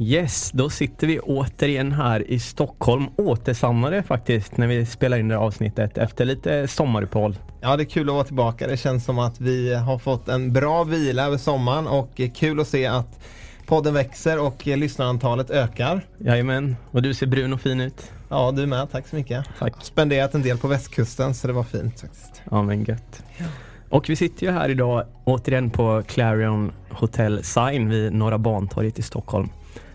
Yes, då sitter vi återigen här i Stockholm, återsamlade faktiskt, när vi spelar in det här avsnittet efter lite sommaruppehåll. Ja, det är kul att vara tillbaka. Det känns som att vi har fått en bra vila över sommaren och kul att se att podden växer och lyssnarantalet ökar. Jajamän, och du ser brun och fin ut. Ja, du med. Tack så mycket. Tack. Spenderat en del på västkusten så det var fint faktiskt. Ja, men gött. Och vi sitter ju här idag återigen på Clarion Hotel Sign vid Norra Bantorget i Stockholm.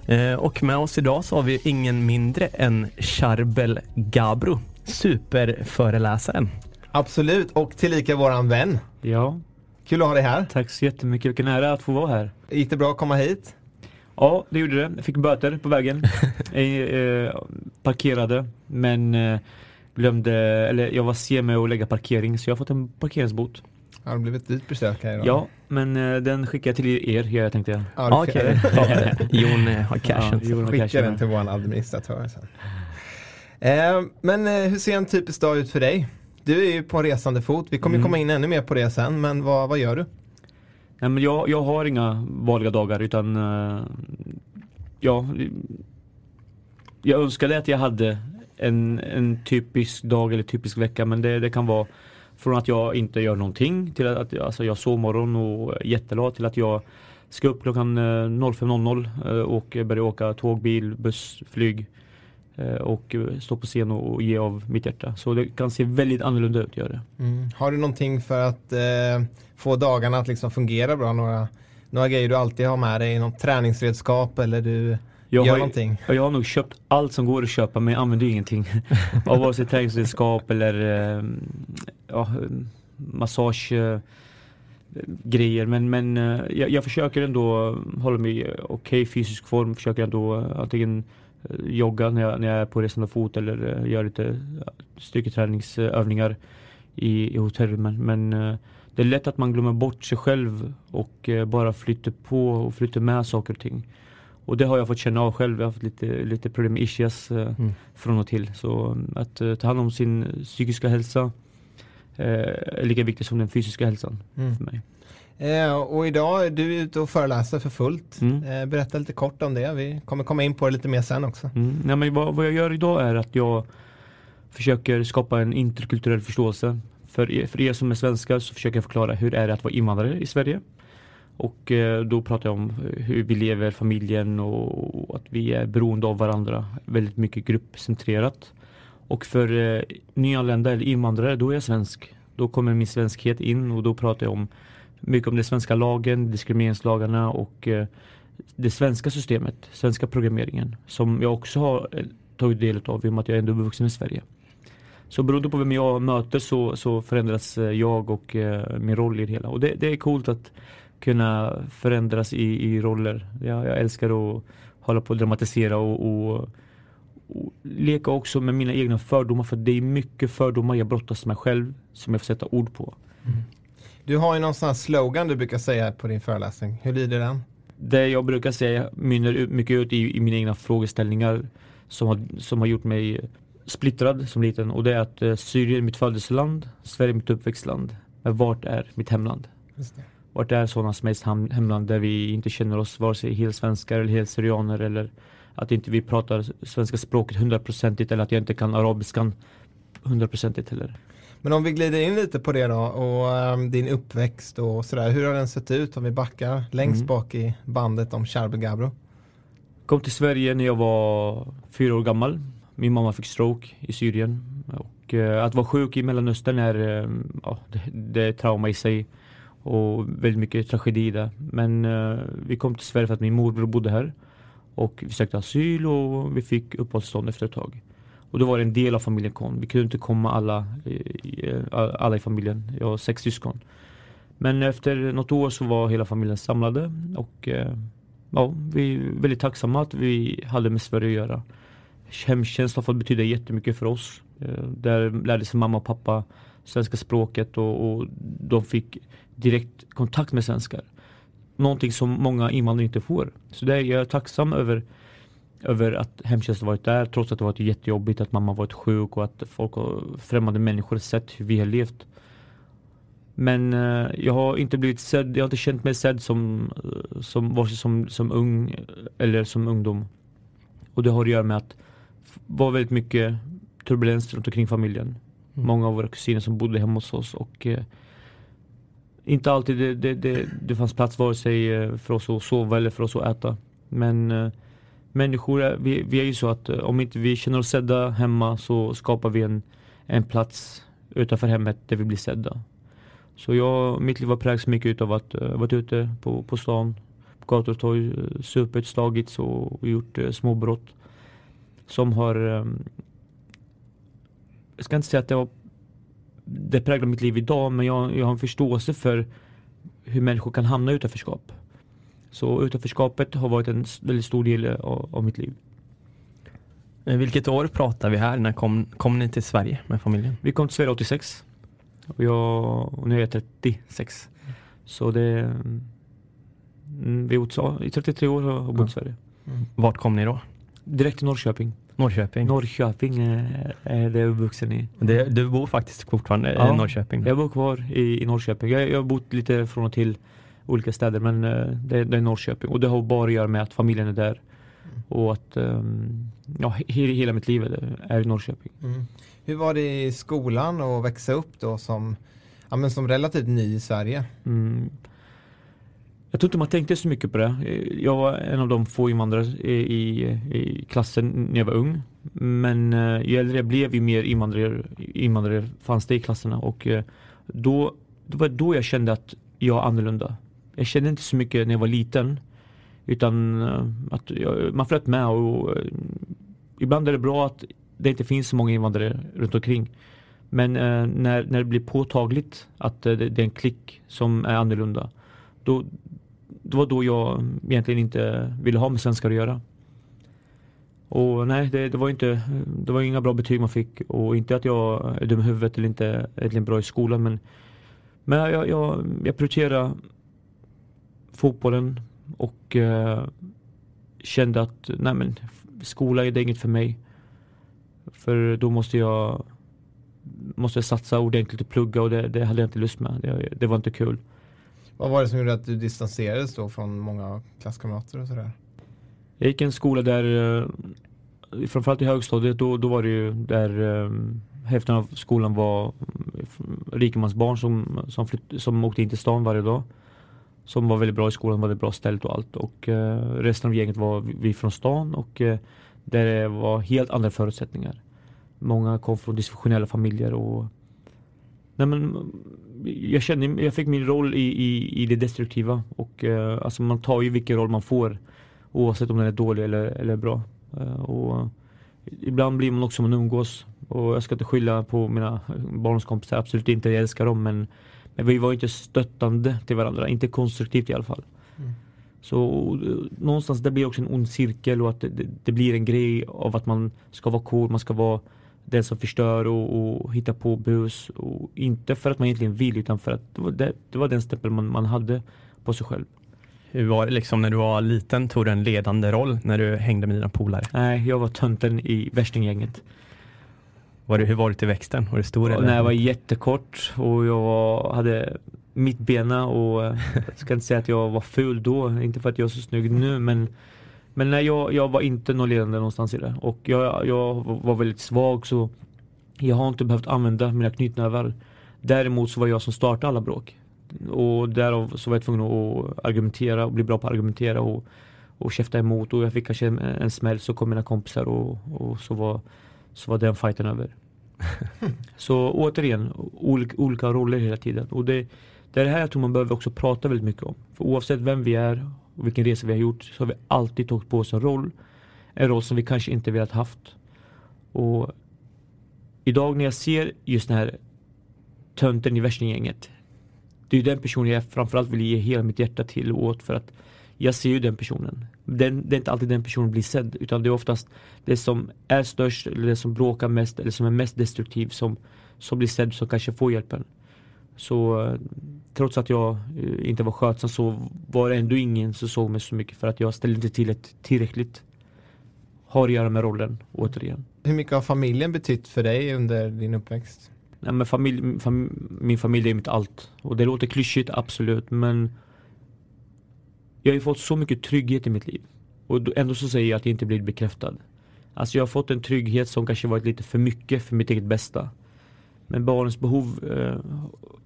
Eh, och med oss idag så har vi ingen mindre än Charbel Gabro, superföreläsaren. Absolut, och tillika våran vän. Ja, Kul att ha dig här. tack så jättemycket. Vilken ära att få vara här. Gick det bra att komma hit? Ja, det gjorde det. Jag fick böter på vägen. jag eh, parkerade, men eh, glömde, eller jag var sen med att lägga parkering, så jag har fått en parkeringsbot. Ja, det blev ett dyrt besök här idag. Ja, men eh, den skickar jag till er, här, tänkte jag. Ja, Okej, kan- Jon eh, har cashen. Ja, Jon har Skicka cashen den till vår administratör sen. Eh, men eh, hur ser en typisk dag ut för dig? Du är ju på en resande fot. Vi kommer ju Mm. komma in ännu mer på det sen. Men vad, vad gör du? Nej, men jag, jag har inga vanliga dagar utan eh, ja, jag önskade att jag hade en, en typisk dag eller typisk vecka men det, det kan vara från att jag inte gör någonting till att, alltså jag sovmorgon och är jättelat till att jag ska upp klockan eh, 05.00 eh, och börja åka tåg, bil, buss, flyg eh, och stå på scen och, ge av mitt hjärta. Så det kan se väldigt annorlunda ut, gör det. Mm. Har du någonting för att eh, få dagarna att liksom fungera bra? Några, några grejer du alltid har med dig? Något träningsredskap eller du jag gör har, någonting? jag har nog köpt allt som går att köpa men jag använder ju ingenting. Av vare sig träningsredskap eller eh, ja, massage eh, grejer. Men, men eh, jag, jag försöker ändå hålla mig i okej fysisk form. Försöker ändå antingen jogga när jag, när jag är på resande fot eller göra lite styrketräningsövningar i, i hotellrummen. Men det är lätt att man glömmer bort sig själv och bara flyttar på och flyttar med saker och ting. Och det har jag fått känna av själv. Jag har haft lite, lite problem med ischias eh, Mm. från och till. Så att eh, ta hand om sin psykiska hälsa eh, är lika viktigt som den fysiska hälsan Mm. för mig. Eh, och idag är du ute och föreläser för fullt. Mm. Eh, berätta lite kort om det. Vi kommer komma in på det lite mer sen också. Mm. Nej, men vad, vad jag gör idag är att jag försöker skapa en interkulturell förståelse. För er, för er som är svenskar så försöker jag förklara hur är det att vara invandrare i Sverige. Och eh, då pratar jag om eh, hur vi lever, familjen och, att vi är beroende av varandra. Väldigt mycket gruppcentrerat. Och för eh, nyanlända eller invandrare, då är jag svensk. Då kommer min svenskhet in och då pratar jag om mycket om den svenska lagen, diskrimineringslagarna och eh, det svenska systemet, svenska programmeringen som jag också har eh, tagit del av i och med att jag är ändå uppvuxen i Sverige. Så beroende på vem jag möter så, så förändras eh, jag och min roll i det hela. Och det, det är coolt att kunna förändras i, i roller. Jag, jag älskar att hålla på och dramatisera och, och, och leka också med mina egna fördomar för det är mycket fördomar jag brottas med själv som jag får sätta ord på. Du har ju någon sån här slogan du brukar säga på din föreläsning. Hur lyder den? Det jag brukar säga mynnar mycket ut i, i mina egna frågeställningar som har, som har gjort mig splittrad som liten och det är att eh, Syrien är mitt födelseland, Sverige är mitt uppväxtland. Men vart är mitt hemland? Just det. Vart är sådana som helst ham- hemland där vi inte känner oss vare sig helt svenskar eller helt syrianer eller att inte vi pratar svenska språket hundraprocentigt eller att jag inte kan arabiskan hundraprocentigt heller. Men om vi glider in lite på det då och ehm, din uppväxt och sådär. Hur har den sett ut om vi backar längst Mm. bak i bandet om Charbel Gabro? Kom till Sverige när jag var fyra år gammal. Min mamma fick stroke i Syrien. Och eh, att vara sjuk i Mellanöstern är, ja, det, det är trauma i sig. Och väldigt mycket tragedi där. Men eh, vi kom till Sverige för att min morbror bodde här. Och vi sökte asyl och vi fick uppehållstillstånd efter ett tag. Och då var det en del av familjen kom. Vi kunde inte komma alla, i, alla i familjen. Jag har sex syskon. Men efter något år så var hela familjen samlade och eh, ja, vi är väldigt tacksamma att vi hade med Sverige att göra. Hemtjänst har fått betyda jättemycket för oss. Eh, där lärde sig mamma och pappa svenska språket och, och de fick direkt kontakt med svenskar. Någonting som många invandrare inte får. Så det är jag tacksam över över att hemtjänsten varit där trots att det varit jättejobbigt att mamma varit sjuk och att folk och främmande människor sett hur vi har levt. Men uh, jag har inte blivit sedd, jag har inte känt mig sedd som, uh, som, vare sig som, som ung eller som ungdom. Och det har att göra med att det var väldigt mycket turbulens runt omkring familjen. Mm. Många av våra kusiner som bodde hemma hos oss och uh, inte alltid det, det, det, det fanns plats vare sig eh, för oss att sova eller för oss att äta. Men eh, människor, vi, vi är ju så att eh, om inte vi känner oss sedda hemma så skapar vi en, en plats utanför hemmet där vi blir sedda. Så jag, mitt liv har präglats mycket av att uh, varit ute på, på stan, på gator och torg, uh, supit, slagits och, och gjort uh, småbrott. Som har, um, jag ska inte säga att det, har, det präglar mitt liv idag, men jag, jag har en förståelse för hur människor kan hamna i utanförskap. Så utanförskapet har varit en väldigt stor del av, av mitt liv. Vilket år pratar vi här? När kom, kom ni till Sverige med familjen? Vi kom till Sverige 86. Och, jag, och nu är jag 36. Så det mm, vi är i 33 år har bott i Sverige. Mm. Vart kom ni då? Direkt till Norrköping. Norrköping? Norrköping är det jag är uppvuxen i. Det, du bor faktiskt fortfarande ja, i Norrköping? jag bor kvar i, i Norrköping. Jag, jag har bott lite från och till olika städer men uh, det, det, är Norrköping. Och det har bara att göra med att familjen är där. Mm. Och att um, ja, he, hela mitt liv är i Norrköping. Mm. Hur var det i skolan att växa upp då som, ja, men som relativt ny i Sverige? Mm. Jag tror inte man tänkte så mycket på det. Jag var en av de få invandrare i, i klassen när jag var ung. Men eh, ju äldre jag blev, ju mer invandrare, invandrare fanns det i klasserna. Och eh, då, det var då jag kände att jag är annorlunda. Jag kände inte så mycket när jag var liten. Utan eh, att jag, man flöt med och eh, ibland är det bra att det inte finns så många invandrare runt omkring. Men eh, när, när det blir påtagligt att eh, det, det, är en klick som är annorlunda. Då, det var då jag egentligen inte ville ha med svenskar att göra. Och nej, det, det, var inte, det var inga bra betyg man fick och inte att jag är dum i huvudet eller inte är bra i skolan men, men jag, jag, jag prioriterade fotbollen och eh, kände att nej men skola är det inget för mig. För då måste jag måste jag satsa ordentligt och plugga och det, det hade jag inte lust med. Det, det, var inte kul. Vad var det som gjorde att du distanserades då från många klasskamrater och sådär? Jag gick i en skola där, eh, framförallt i högstadiet, då, då var det ju där eh, hälften av skolan var eh, rikemansbarn som, som, flytt, som åkte in till stan varje dag. Som var väldigt bra i skolan, hade bra ställt och allt. Och resten av gänget var vi från stan och uh, där det var helt andra förutsättningar. Många kom från dysfunktionella familjer och Nej, men jag kände, jag fick min roll i, i, i det destruktiva och uh, alltså man tar ju vilken roll man får oavsett om den är dålig eller, eller bra. Uh, och ibland blir man också som man umgås och jag ska inte skylla på mina barndomskompisar, absolut inte, jag älskar dem men, men vi var inte stöttande till varandra, inte konstruktivt i alla fall. Mm. Så någonstans det blir också en ond cirkel och att det, det, det, blir en grej av att man ska vara cool, man ska vara den som förstör och, och hittar på bus. Och inte för att man egentligen vill utan för att det var, det, det var den stämpel man, man hade på sig själv. Hur var det liksom när du var liten? Tog du en ledande roll när du hängde med dina polare? Nej, jag var tönten i värstinggänget. Var det, hur var du till växten? Var du stor? Eller? Nej, jag var jättekort och jag hade mittbena och eh, jag ska inte säga att jag var ful då, inte för att jag är så snygg nu men men nej, jag, jag var inte någon ledande någonstans i det och jag, jag var väldigt svag så jag har inte behövt använda mina knytnävar. Däremot så var jag som startade alla bråk. Och därav så var jag tvungen att argumentera och bli bra på att argumentera och, och käfta emot och jag fick kanske en, en smäll så kom mina kompisar och, och så, var, så var den fighten över. så återigen, olika, olika roller hela tiden. Och det, det är det här jag tror man behöver också prata väldigt mycket om. För oavsett vem vi är och vilken resa vi har gjort så har vi alltid tagit på oss en roll. En roll som vi kanske inte velat haft. Och idag när jag ser just den här tönten i värstinggänget. Det är den personen jag framförallt vill ge hela mitt hjärta till och åt för att jag ser ju den personen. Den, det är inte alltid den personen blir sedd utan det är oftast det som är störst eller det som bråkar mest eller som är mest destruktiv som, som blir sedd som kanske får hjälpen. Så trots att jag eh, inte var skötsam så var det ändå ingen som såg mig så mycket för att jag ställde inte till ett tillräckligt. Har att göra med rollen återigen. Hur mycket har familjen betytt för dig under din uppväxt? Nej, men familj, fam, min familj är mitt allt. Och det låter klyschigt, absolut. Men jag har ju fått så mycket trygghet i mitt liv. Och ändå så säger jag att jag inte blivit bekräftad. Alltså jag har fått en trygghet som kanske varit lite för mycket för mitt eget bästa. Men barnens behov eh,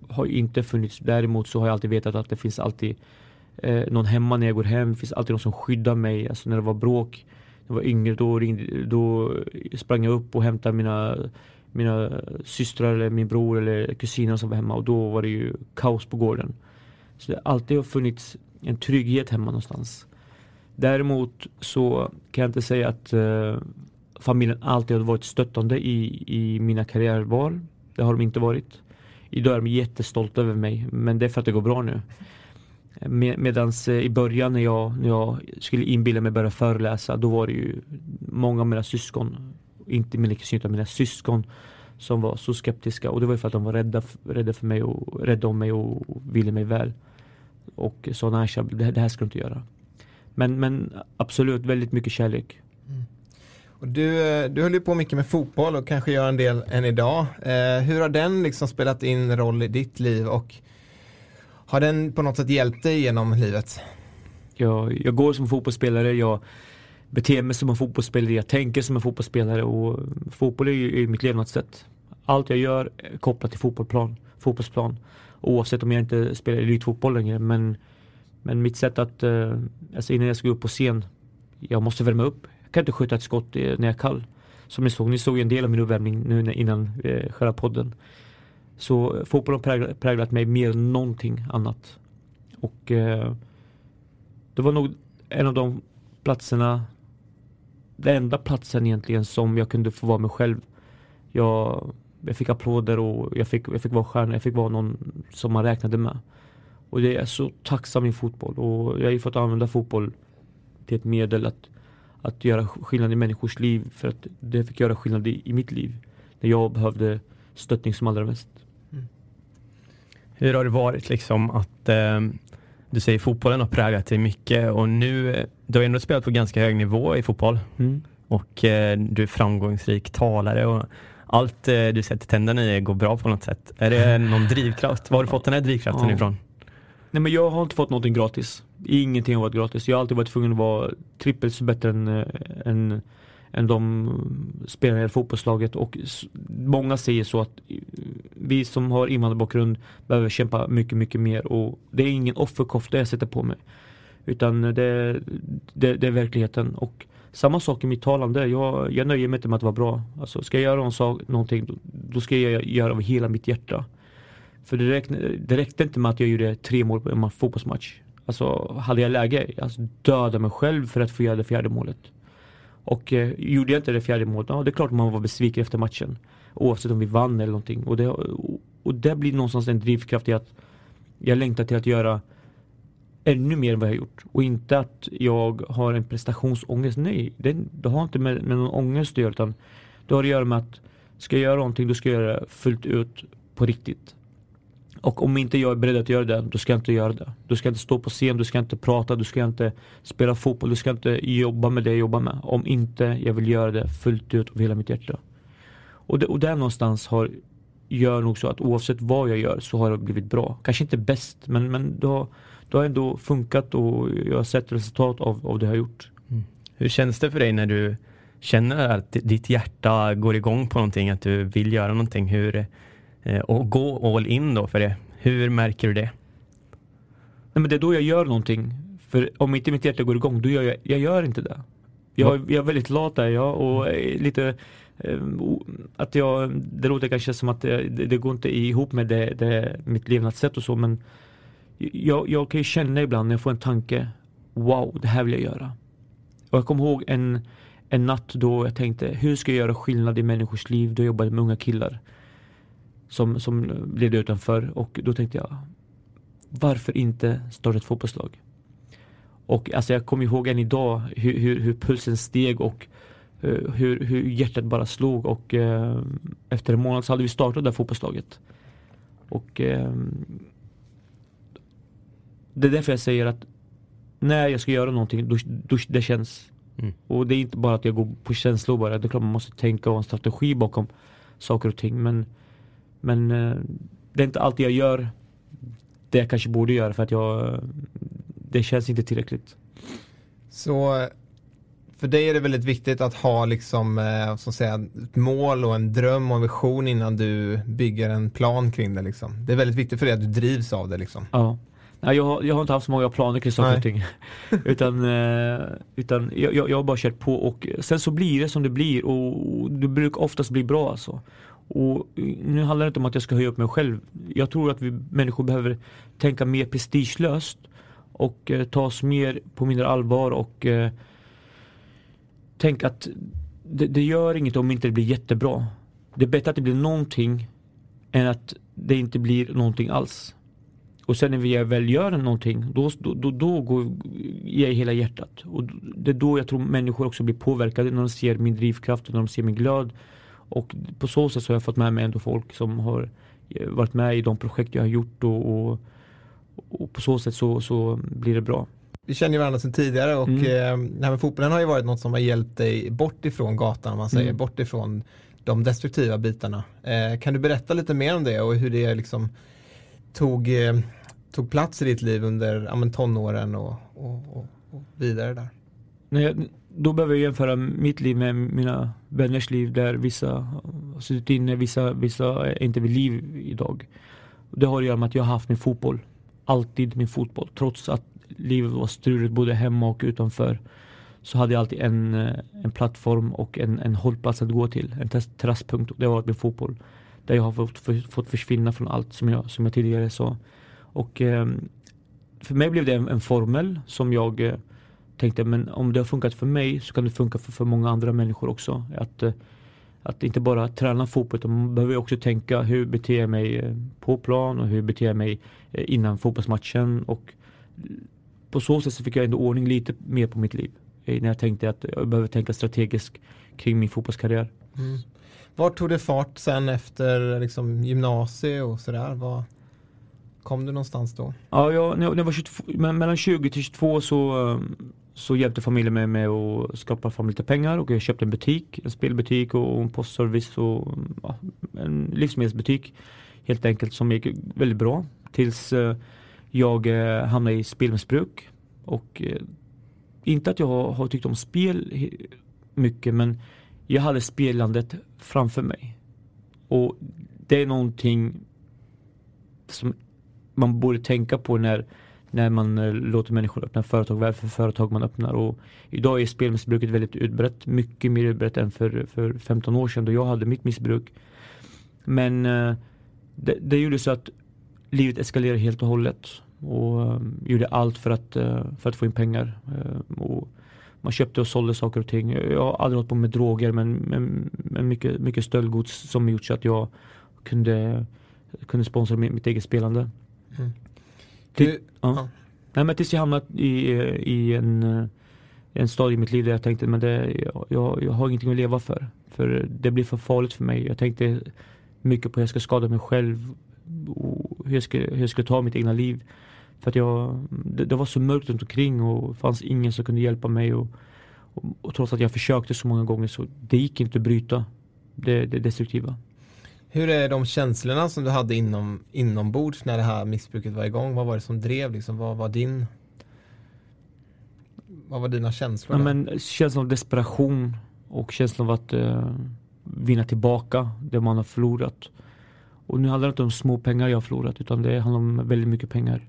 har inte funnits. Däremot så har jag alltid vetat att det finns alltid eh, någon hemma när jag går hem. Det finns alltid någon som skyddar mig. Alltså när det var bråk, när jag var yngre, då, ringde, då sprang jag upp och hämtade mina, mina systrar eller min bror eller kusiner som var hemma och då var det ju kaos på gården. Så det har alltid funnits en trygghet hemma någonstans. Däremot så kan jag inte säga att eh, familjen alltid har varit stöttande i, i mina karriärval. Det har de inte varit. Idag är de jättestolta över mig, men det är för att det går bra nu. Med, medans eh, i början när jag, när jag skulle inbilla mig börja föreläsa, då var det ju många av mina syskon, inte mina kusiner utan mina syskon, som var så skeptiska. Och det var ju för att de var rädda, rädda för mig och rädda om mig och ville mig väl. Och sa nej, det, det här ska du inte göra. Men, men absolut, väldigt mycket kärlek. Och du, eh, du höll ju på mycket med fotboll och kanske gör en del än idag. Eh, hur har den liksom spelat in roll i ditt liv och har den på något sätt hjälpt dig genom livet? Jag, jag går som fotbollsspelare, jag beter mig som en fotbollsspelare, jag tänker som en fotbollsspelare och fotboll är ju är mitt levnadssätt. Allt jag gör är kopplat till fotbollsplan, fotbollsplan. Oavsett om jag inte spelar elitfotboll längre men, men mitt sätt att, eh, alltså innan jag ska upp på scen, jag måste värma upp. Jag kan inte skjuta ett skott när jag är kall. Som ni såg, ni såg en del av min uppvärmning nu innan eh, själva podden. Så eh, fotbollen har präglat mig mer än någonting annat. Och eh, det var nog en av de platserna, den enda platsen egentligen som jag kunde få vara mig själv. Jag, jag fick applåder och jag fick, jag fick vara stjärna, jag fick vara någon som man räknade med. Och det är så tacksam i fotboll och jag har ju fått använda fotboll till ett medel att att göra skillnad i människors liv för att det fick göra skillnad i, i mitt liv. När jag behövde stöttning som allra mest. Mm. Hur har det varit liksom att eh, du säger fotbollen har präglat dig mycket och nu, du har ändå spelat på ganska hög nivå i fotboll mm. och eh, du är framgångsrik talare och allt eh, du sätter tänderna i går bra på något sätt. Är det någon drivkraft? Var har du fått den här drivkraften ja. ifrån? Nej men jag har inte fått någonting gratis. Ingenting har varit gratis. Jag har alltid varit tvungen att vara trippelt så bättre än, äh, än, än de spelarna i fotbollslaget. Och många säger så att eh, vi som har invandrarbakgrund behöver kämpa mycket, mycket mer. Och det är ingen offerkofta jag sätter på mig. Utan det, det, det är verkligheten. Och samma sak i mitt talande. Jag, jag nöjer mig inte med att vara bra. Alltså, ska jag göra någon sak, någonting, då, då ska jag göra av hela mitt hjärta. För det räckte, det räckte inte med att jag gjorde tre mål på en fotbollsmatch. Alltså hade jag läge, alltså döda mig själv för att få göra det fjärde målet. Och eh, gjorde jag inte det fjärde målet, ja det är klart man var besviken efter matchen. Oavsett om vi vann eller någonting. Och det, och, och det blir någonstans en drivkraft i att jag längtar till att göra ännu mer än vad jag har gjort. Och inte att jag har en prestationsångest. Nej, det, det har inte med, med någon ångest att göra utan det har att göra med att ska jag göra någonting då ska jag göra det fullt ut på riktigt. Och om inte jag är beredd att göra det, då ska jag inte göra det. Du ska inte stå på scen, du ska inte prata, du ska inte spela fotboll, du ska inte jobba med det jag jobbar med. Om inte jag vill göra det fullt ut av hela mitt hjärta. Och, det, och där någonstans har, gör nog så att oavsett vad jag gör så har det blivit bra. Kanske inte bäst, men, men det, har, det har ändå funkat och jag har sett resultat av, av det jag har gjort. Mm. Hur känns det för dig när du känner att ditt hjärta går igång på någonting, att du vill göra någonting? Hur, och gå all in då för det. Hur märker du det? Nej, men det är då jag gör någonting. För om inte mitt hjärta går igång, då gör jag, jag gör inte det. Jag, jag är väldigt lat där jag och lite eh, att jag, det låter kanske som att det, det går inte ihop med det, det, mitt levnadssätt och så men jag, jag kan ju känna ibland när jag får en tanke Wow, det här vill jag göra. Och jag kommer ihåg en, en natt då jag tänkte hur ska jag göra skillnad i människors liv? Då jobbade jag med unga killar som, som levde utanför och då tänkte jag varför inte starta ett fotbollslag? Och alltså jag kommer ihåg än idag hur, hur, hur pulsen steg och uh, hur, hur hjärtat bara slog och uh, efter en månad så hade vi startat det här fotbollslaget. Och uh, det är därför jag säger att när jag ska göra någonting, då, då det känns. Mm. Och det är inte bara att jag går på känslor bara. Det är klart man måste tänka och ha en strategi bakom saker och ting. Men, men det är inte alltid jag gör det jag kanske borde göra för att jag det känns inte tillräckligt. Så för dig är det väldigt viktigt att ha liksom, eh, så att säga, ett mål och en dröm och en vision innan du bygger en plan kring det. Liksom. Det är väldigt viktigt för dig att du drivs av det. Liksom. Ja. Nej, jag, har, jag har inte haft så många planer kring saker och ting. utan eh, utan jag, jag, jag har bara kört på och sen så blir det som det blir och det brukar oftast bli bra alltså. Och eh, nu handlar det inte om att jag ska höja upp mig själv. Jag tror att vi människor behöver tänka mer prestigelöst och eh, tas mer på mindre allvar och eh, tänka att det, det, gör inget om inte det blir jättebra. Det är bättre att det blir någonting än att det inte blir någonting alls. Och sen när vi väl gör någonting, då, då, då, går jag hela hjärtat. Och det är då jag tror människor också blir påverkade när de ser min drivkraft och när de ser min glöd. Och på så sätt så har jag fått med mig ändå folk som har eh, varit med i de projekt jag har gjort och, och och på så sätt så, så blir det bra. Vi känner ju varandra sedan tidigare och mm. eh, här fotbollen har ju varit något som har hjälpt dig bort ifrån gatan om man säger, mm. bort ifrån de destruktiva bitarna. Eh, kan du berätta lite mer om det och hur det liksom tog, eh, tog plats i ditt liv under ja, tonåren och, och, och, och vidare där? Nej, då behöver jag jämföra mitt liv med mina vänners liv där vissa har suttit inne, vissa, vissa är inte vid liv idag. Det har att göra med att jag har haft min fotboll alltid min fotboll. Trots att livet var struligt både hemma och utanför. Så hade jag alltid en, eh, en plattform och en, en hållplats att gå till. En terrasspunkt. Det var min fotboll. Där jag har fått, för, fått försvinna från allt som jag, som jag tidigare sa. Och eh, för mig blev det en, en formel som jag eh, tänkte, men om det har funkat för mig så kan det funka för, för många andra människor också. Att eh, att inte bara träna fotboll utan man behöver också tänka hur beter jag mig eh, på plan och hur beter jag mig eh, innan fotbollsmatchen och på så sätt så fick jag ändå ordning lite mer på mitt liv. När jag tänkte att jag behöver tänka strategiskt kring min fotbollskarriär. Mm. Var tog det fart sen efter liksom, gymnasiet och sådär? Var kom du någonstans då? Ja, jag, när jag var 22, mellan 20 till 22 så så hjälpte familjen mig med att skapa fram lite pengar och jag köpte en butik, en spelbutik och en postservice och ja, en livsmedelsbutik helt enkelt som gick väldigt bra. Tills eh, jag eh, hamnade i spelmissbruk och eh, inte att jag har, har tyckt om spel mycket men jag hade spelandet framför mig. Och det är någonting som man borde tänka på när när man eh, låter människor öppna företag, vad för företag man öppnar. Och idag är spelmissbruket väldigt utbrett, mycket mer utbrett än för, för 15 år sedan då jag hade mitt missbruk. Men eh, det, det gjorde så att livet eskalerade helt och hållet och eh, gjorde allt för att, för att få in pengar. Och man köpte och sålde saker och ting. Jag har aldrig hållit på med droger men, men, men mycket, mycket stöldgods som gjort så att jag kunde, kunde sponsra mitt, mitt eget spelande. Mm. Till, ja. Nej, men tills jag hamnat i, i en, en stad i mitt liv där jag tänkte men det, jag, jag har ingenting att leva för. För det blir för farligt för mig. Jag tänkte mycket på hur jag ska skada mig själv och hur jag ska, hur jag ska ta mitt egna liv. För att jag, det, det var så mörkt runt omkring och det fanns ingen som kunde hjälpa mig. Och, och, och trots att jag försökte så många gånger så det gick inte att bryta det, det destruktiva. Hur är de känslorna som du hade inom, inombords när det här missbruket var igång? Vad var det som drev? Liksom? Vad var din vad var dina känslor? Ja, men, känslan av desperation och känslan av att uh, vinna tillbaka det man har förlorat. Och nu handlar det inte om små pengar jag har förlorat utan det handlar om väldigt mycket pengar.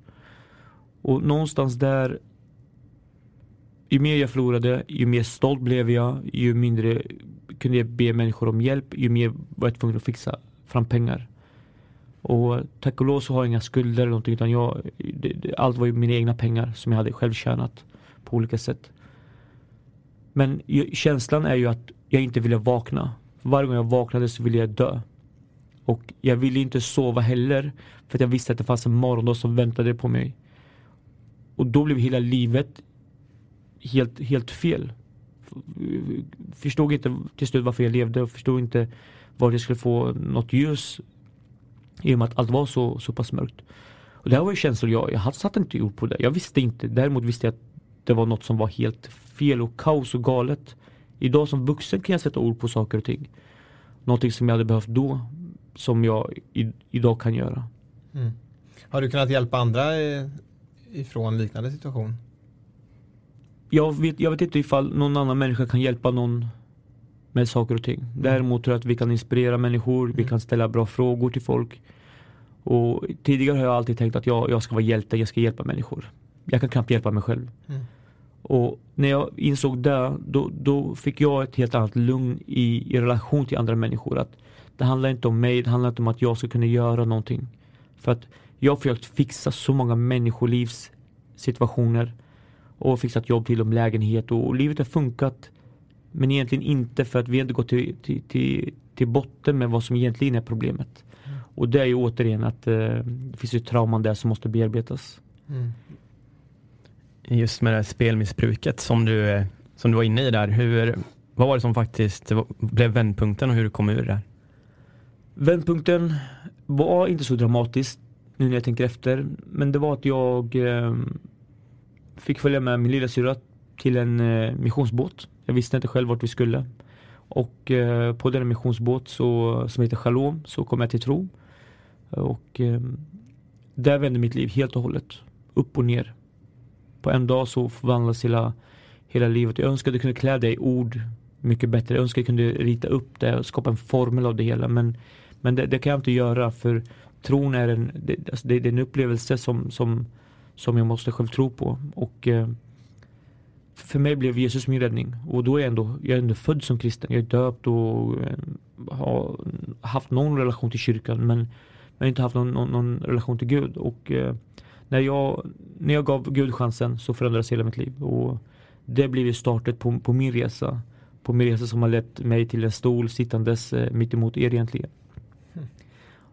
Och någonstans där ju mer jag förlorade, ju mer stolt blev jag, ju mindre kunde jag be människor om hjälp, ju mer var jag tvungen att fixa fram pengar. Och tack och lov så har jag inga skulder eller någonting utan jag, det, det, allt var ju mina egna pengar som jag hade själv tjänat på olika sätt. Men känslan är ju att jag inte ville vakna. Varje gång jag vaknade så ville jag dö. Och jag ville inte sova heller för att jag visste att det fanns en morgondag som väntade på mig. Och då blev hela livet helt, helt fel. Förstod inte till slut varför jag levde och förstod inte var jag skulle få något ljus i och med att allt var så, så pass mörkt. Och det här var ju känslor jag, jag satte inte ord på det. Jag visste inte. Däremot visste jag att det var något som var helt fel och kaos och galet. Idag som vuxen kan jag sätta ord på saker och ting. Någonting som jag hade behövt då, som jag i, idag kan göra. Mm. Har du kunnat hjälpa andra ifrån liknande situation? Jag vet, jag vet inte ifall någon annan människa kan hjälpa någon med saker och ting. Mm. Däremot tror jag att vi kan inspirera människor, mm. vi kan ställa bra frågor till folk. Och tidigare har jag alltid tänkt att jag, jag ska vara hjälte, jag ska hjälpa människor. Jag kan knappt hjälpa mig själv. Mm. Och när jag insåg det, då, då fick jag ett helt annat lugn i, i relation till andra människor. Att det handlar inte om mig, det handlar inte om att jag ska kunna göra någonting. För att jag har försökt fixa så många människolivs situationer och fixat jobb till dem, lägenhet och, och livet har funkat. Men egentligen inte för att vi inte gått till, till, till, till botten med vad som egentligen är problemet. Mm. Och det är ju återigen att eh, det finns ju trauman där som måste bearbetas. Mm just med det här spelmissbruket som du, eh, som du var inne i där. Hur, vad var det som faktiskt blev vändpunkten och hur du kom ur det? Vändpunkten var inte så dramatiskt nu när jag tänker efter. Men det var att jag eh, fick följa med min lilla syra till en eh, missionsbåt. Jag visste inte själv vart vi skulle. Och eh, på den missionsbåt så, som heter Shalom så kom jag till tro. Och eh, där vände mitt liv helt och hållet. Upp och ner på en dag så förvandlades hela, hela livet. Jag önskade att jag klä det i ord mycket bättre. Jag önskade att jag kunde rita upp det och skapa en formel av det hela. Men, men det, det kan jag inte göra för tron är en, det, alltså det, det är en upplevelse som, som, som jag måste själv tro på. Och eh, för mig blev Jesus min räddning. Och då är jag ändå, jag är ändå född som kristen. Jag är döpt och eh, har haft någon relation till kyrkan. Men jag har inte haft någon, någon, någon relation till Gud. Och eh, när jag, när jag gav Gud chansen så förändrades hela mitt liv. Och det blev ju startet på, på min resa. På min resa som har lett mig till en stol sittandes eh, mitt emot er egentligen. Mm.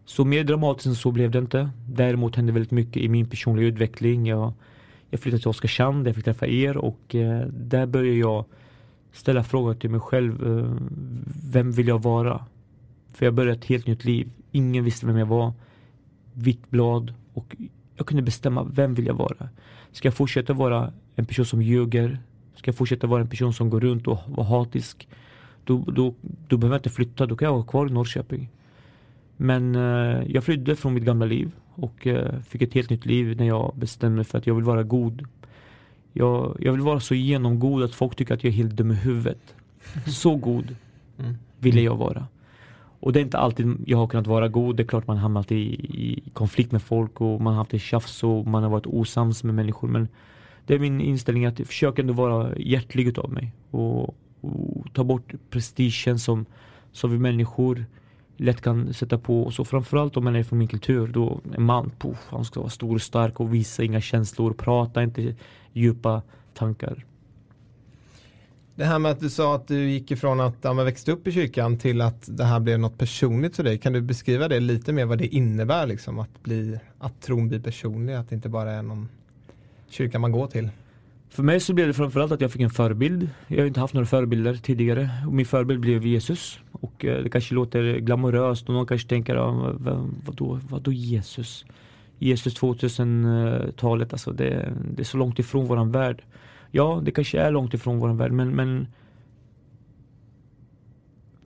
Så mer dramatiskt än så blev det inte. Däremot hände väldigt mycket i min personliga utveckling. Jag, jag flyttade till Oskarshamn där jag fick träffa er och eh, där började jag ställa frågor till mig själv. Eh, vem vill jag vara? För jag började ett helt nytt liv. Ingen visste vem jag var. Vitt blad och jag kunde bestämma vem vill jag vara. Ska jag fortsätta vara en person som ljuger? Ska jag fortsätta vara en person som går runt och var hatisk? Då, då, då behöver jag inte flytta, då kan jag vara kvar i Norrköping. Men eh, jag flydde från mitt gamla liv och eh, fick ett helt nytt liv när jag bestämde mig för att jag vill vara god. Jag, jag vill vara så genomgod att folk tycker att jag är helt dum i huvudet. Så god mm. ville jag vara. Och det är inte alltid jag har kunnat vara god. Det är klart man hamnat i, i konflikt med folk och man har haft det tjafs och man har varit osams med människor. Men det är min inställning att försöka ändå vara hjärtlig utav mig och, och, ta bort prestigen som, som vi människor lätt kan sätta på. Och så framförallt om man är från min kultur, då en man, puff, han ska vara stor och stark och visa inga känslor, prata inte djupa tankar. Det här med att du sa att du gick ifrån att ja, växte upp i kyrkan till att det här blev något personligt för dig. Kan du beskriva det lite mer vad det innebär liksom att, bli, att tron blir personlig, att det inte bara är någon kyrka man går till? För mig så blev det framförallt att jag fick en förebild. Jag har inte haft några förebilder tidigare. Och min förebild blev Jesus. Och eh, det kanske låter glamoröst och någon kanske tänker, ah, ja, vadå, vadå Jesus? Jesus 2000-talet, alltså det, det är så långt ifrån våran värld. Ja, det kanske är långt ifrån vår värld men, men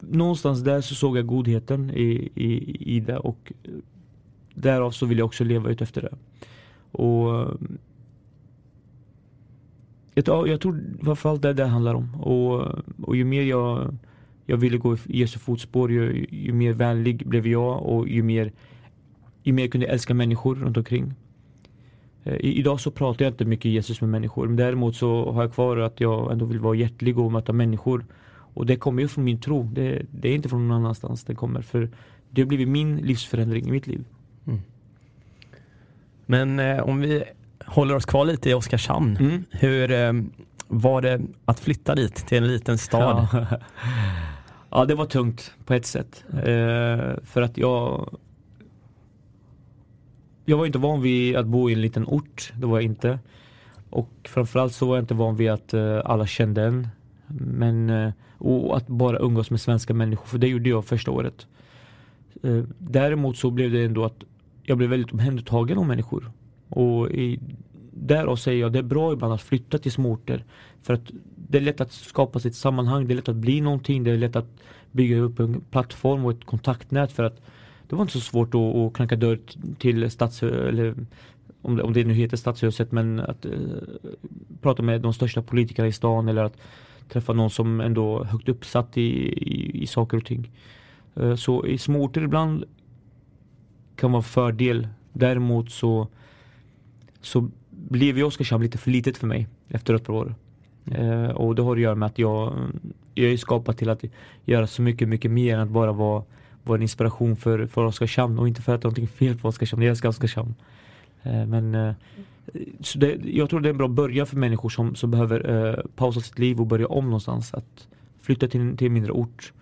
någonstans där så såg jag godheten i, i, i det och därav så vill jag också leva ut efter det. Och jag, jag tror framförallt det är det det handlar om. Och, och ju mer jag, jag ville gå i Jesu fotspår, ju, ju mer vänlig blev jag och ju mer, ju mer kunde jag älska människor runt omkring. Eh, I, idag så pratar jag inte mycket Jesus med människor men däremot så har jag kvar att jag ändå vill vara hjärtlig och möta människor. Och det kommer ju från min tro. Det, det är inte från någon annanstans det kommer. För det har blivit min livsförändring i mitt liv. Mm. Men eh, om vi håller oss kvar lite i Oskarshamn. Mm. Hur eh, var det att flytta dit till en liten stad? Ja, ja det var tungt på ett sätt. Eh, för att jag jag var inte van vid att bo i en liten ort. Det var jag inte. Och framförallt så var jag inte van vid att uh, alla kände en. Men, uh, och att bara umgås med svenska människor, för det gjorde jag första året. Uh, däremot så blev det ändå att jag blev väldigt omhändertagen av människor. Och i, därav säger jag, det är bra ibland att flytta till små orter. För att det är lätt att skapa sitt sammanhang, det är lätt att bli någonting, det är lätt att bygga upp en plattform och ett kontaktnät för att det var inte så svårt att, att knacka dörr till stadshuset, eller om det, om det nu heter stadshuset, men att eh, prata med de största politikerna i stan eller att träffa någon som ändå högt uppsatt i, i, i saker och ting. Eh, så i småorter ibland kan vara fördel. Däremot så, så blev ju Oskarshamn lite för litet för mig efter ett par år. Eh, och det har att göra med att jag, jag är skapad till att göra så mycket, mycket mer än att bara vara vara en inspiration för, för Oskarshamn och inte för att det är någonting fel på Oskarshamn. Jag älskar Oskarshamn. Eh, men eh, så det, jag tror det är en bra början för människor som, som behöver eh, pausa sitt liv och börja om någonstans. Att flytta till, till en mindre ort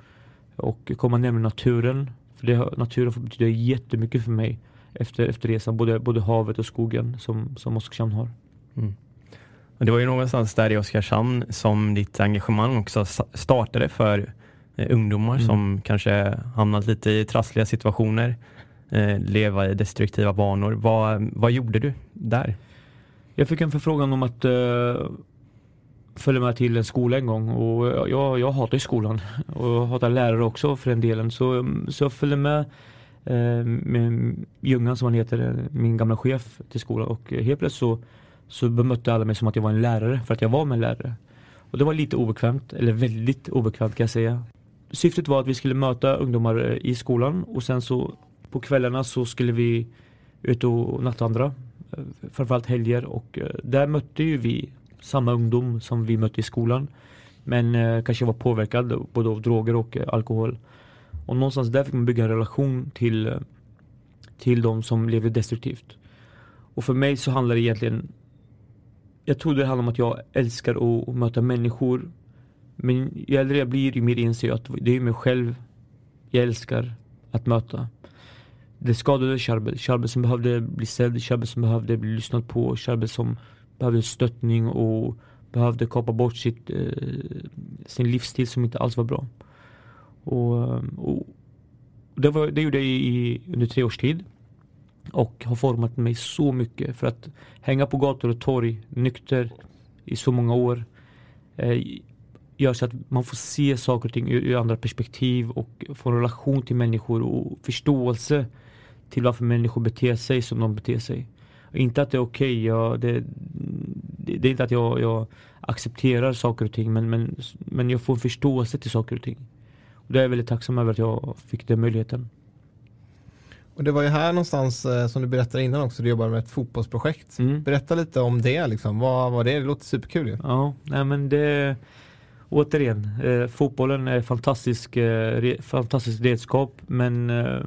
och komma närmare naturen. För det, naturen betyder jättemycket för mig efter, efter resan. Både, både havet och skogen som, som Oskarshamn har. Mm. Det var ju någonstans där i Oskarshamn som ditt engagemang också startade för eh, ungdomar mm. som kanske hamnat lite i trassliga situationer, eh, leva i destruktiva vanor. Vad, vad gjorde du där? Jag fick en förfrågan om att eh, följa med till en skola en gång och jag, jag hatar skolan och jag hatar lärare också för den delen. Så, så jag följde med Eh, med Ljungan som han heter, eh, min gamla chef till skolan och eh, helt plötsligt så, så bemötte alla mig som att jag var en lärare för att jag var med en lärare. Och det var lite obekvämt, eller väldigt obekvämt kan jag säga syftet var att vi skulle möta ungdomar i skolan och sen så på kvällarna så skulle vi ut och nattvandra. Framförallt helger och där mötte ju vi samma ungdom som vi mötte i skolan. Men kanske var påverkad både av droger och eh, alkohol. Och någonstans där fick man bygga en relation till, eh, till de som levde destruktivt. Och för mig så handlar det egentligen Jag tror det handlar om att jag älskar att möta människor men ju äldre jag blir, ju mer inser jag att det är mig själv jag älskar att möta. Det skadade Charbel. Charbel som behövde bli sedd, Charbel som behövde bli lyssnad på, Charbel som behövde stöttning och behövde kapa bort sitt, eh, sin livsstil som inte alls var bra. Och, och det, var, det gjorde jag i, under tre års tid. Och har format mig så mycket för att hänga på gator och torg nykter i så många år. Eh, gör så att man får se saker och ting ur, ur andra perspektiv och få en relation till människor och förståelse till varför människor beter sig som de beter sig. Inte att det är okej, okay, det, det, det, är inte att jag, jag, accepterar saker och ting men, men, men jag får en förståelse till saker och ting. Det är jag väldigt tacksam över att jag fick den möjligheten. Och det var ju här någonstans eh, som du berättade innan också, du jobbar med ett fotbollsprojekt. Mm. Berätta lite om det, liksom. vad var det? Det låter superkul ju. Ja, nej men det återigen, eh, fotbollen är fantastisk, eh, re, fantastiskt redskap men, eh,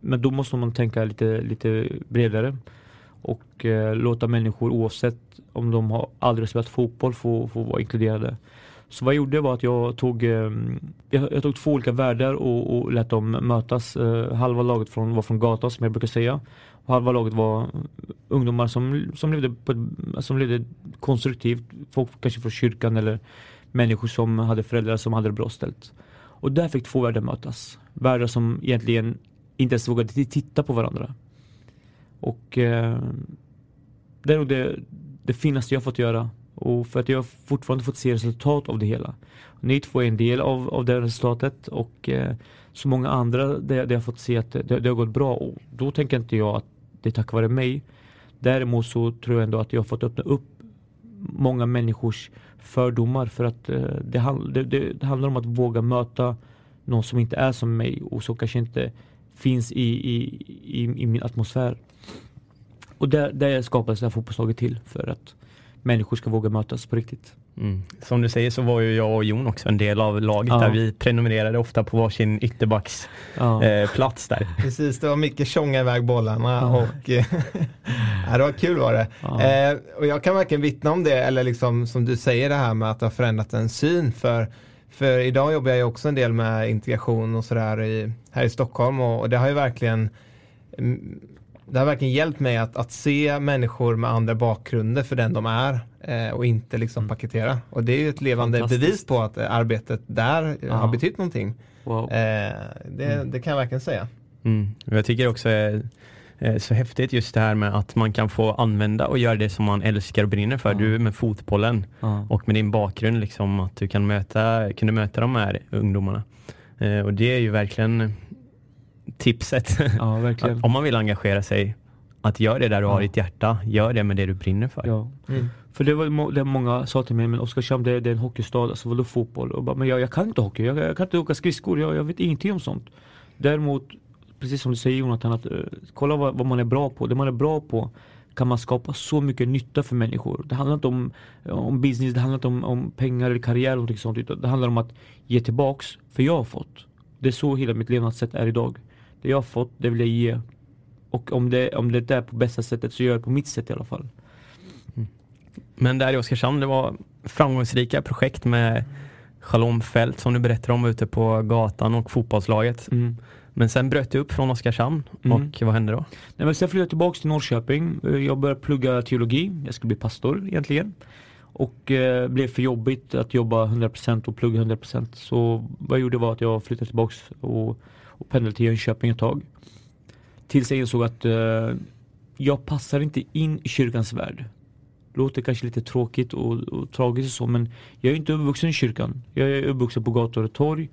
men då måste man tänka lite, lite bredare och eh, låta människor oavsett om de har aldrig spelat fotboll få, få vara inkluderade. Så vad jag gjorde var att jag tog, eh, jag, jag, tog två olika världar och, och lät dem mötas. Eh, halva laget från, var från gatan som jag brukar säga. Och halva laget var ungdomar som, som, levde, på ett, alltså som levde konstruktivt. Folk kanske från kyrkan eller människor som hade föräldrar som hade det bra ställt. Och där fick två världar mötas. Världar som egentligen inte ens vågade titta på varandra. Och eh, det är nog det, det finaste jag fått göra. Och för att jag fortfarande fått se resultat av det hela. Ni två är en del av, av det resultatet och eh, så många andra där, jag fått se att det, det, har gått bra. Och då tänker inte jag att det är tack vare mig. Däremot så tror jag ändå att jag har fått öppna upp många människors fördomar för att eh, det, det, det, handlar om att våga möta någon som inte är som mig och som kanske inte finns i, i, i, i min atmosfär. och där, där skapades det här fotbollslaget till för att människor ska våga mötas på riktigt. Mm. Som du säger så var ju jag och Jon också en del av laget ja. där vi prenumererade ofta på varsin ytterbacksplats ja. eh, där. Precis, det var mycket tjonga iväg bollarna ja. och ja, det var kul var det. Ja. Eh, och jag kan verkligen vittna om det, eller liksom som du säger det här med att det har förändrat en syn för för idag jobbar jag ju också en del med integration och sådär här i Stockholm och, och det har ju verkligen mm, det har verkligen hjälpt mig att, att se människor med andra bakgrunder för den de är eh, och inte liksom mm. paketera. Och det är ju ett levande bevis på att eh, arbetet där ja. har betytt någonting. Wow. Eh, det, mm. det, kan jag verkligen säga. Mm. Jag tycker också är så häftigt just det här med att man kan få använda och göra det som man älskar och brinner för. Ja. Du med fotbollen ja. och med din bakgrund liksom att du kan möta, kunde möta de här ungdomarna. Eh, och det är ju verkligen tipset. Ja, verkligen. Om man vill engagera sig, att göra det där du ja. har ditt hjärta. Gör det med det du brinner för. Ja. Mm. För det var det många sa till mig, men Oskarshamn det, det är en hockeystad, alltså vadå fotboll? Och bara, men jag, jag kan inte hockey, jag, jag kan inte åka skridskor, jag, jag vet ingenting om sånt. Däremot, precis som du säger Jonathan, att uh, kolla vad, vad, man är bra på. Det man är bra på kan man skapa så mycket nytta för människor. Det handlar inte om, om business, det handlar inte om, om pengar eller karriär eller något sånt. Det handlar om att ge tillbaks, för jag har fått. Det är så hela mitt levnadssätt är idag. Det jag har fått, det vill jag ge. Och om det, om det är på bästa sättet så gör jag det på mitt sätt i alla fall. Mm. Men där i Oskarshamn, det var framgångsrika projekt med Shalom Fält som du berättade om ute på gatan och fotbollslaget. Mm. Men sen bröt du upp från Oskarshamn mm. och vad hände då? Nej, men sen flyttade jag tillbaka till Norrköping. Jag började plugga teologi. Jag skulle bli pastor egentligen. Och eh, blev för jobbigt att jobba 100% och plugga 100% så vad jag gjorde var att jag flyttade tillbaka och och pendlade till Jönköping ett tag. Tills jag insåg att eh, jag passar inte in i kyrkans värld. Låter kanske lite tråkigt och, och tragiskt och så men jag är inte uppvuxen i kyrkan. Jag är uppvuxen på gator och torg.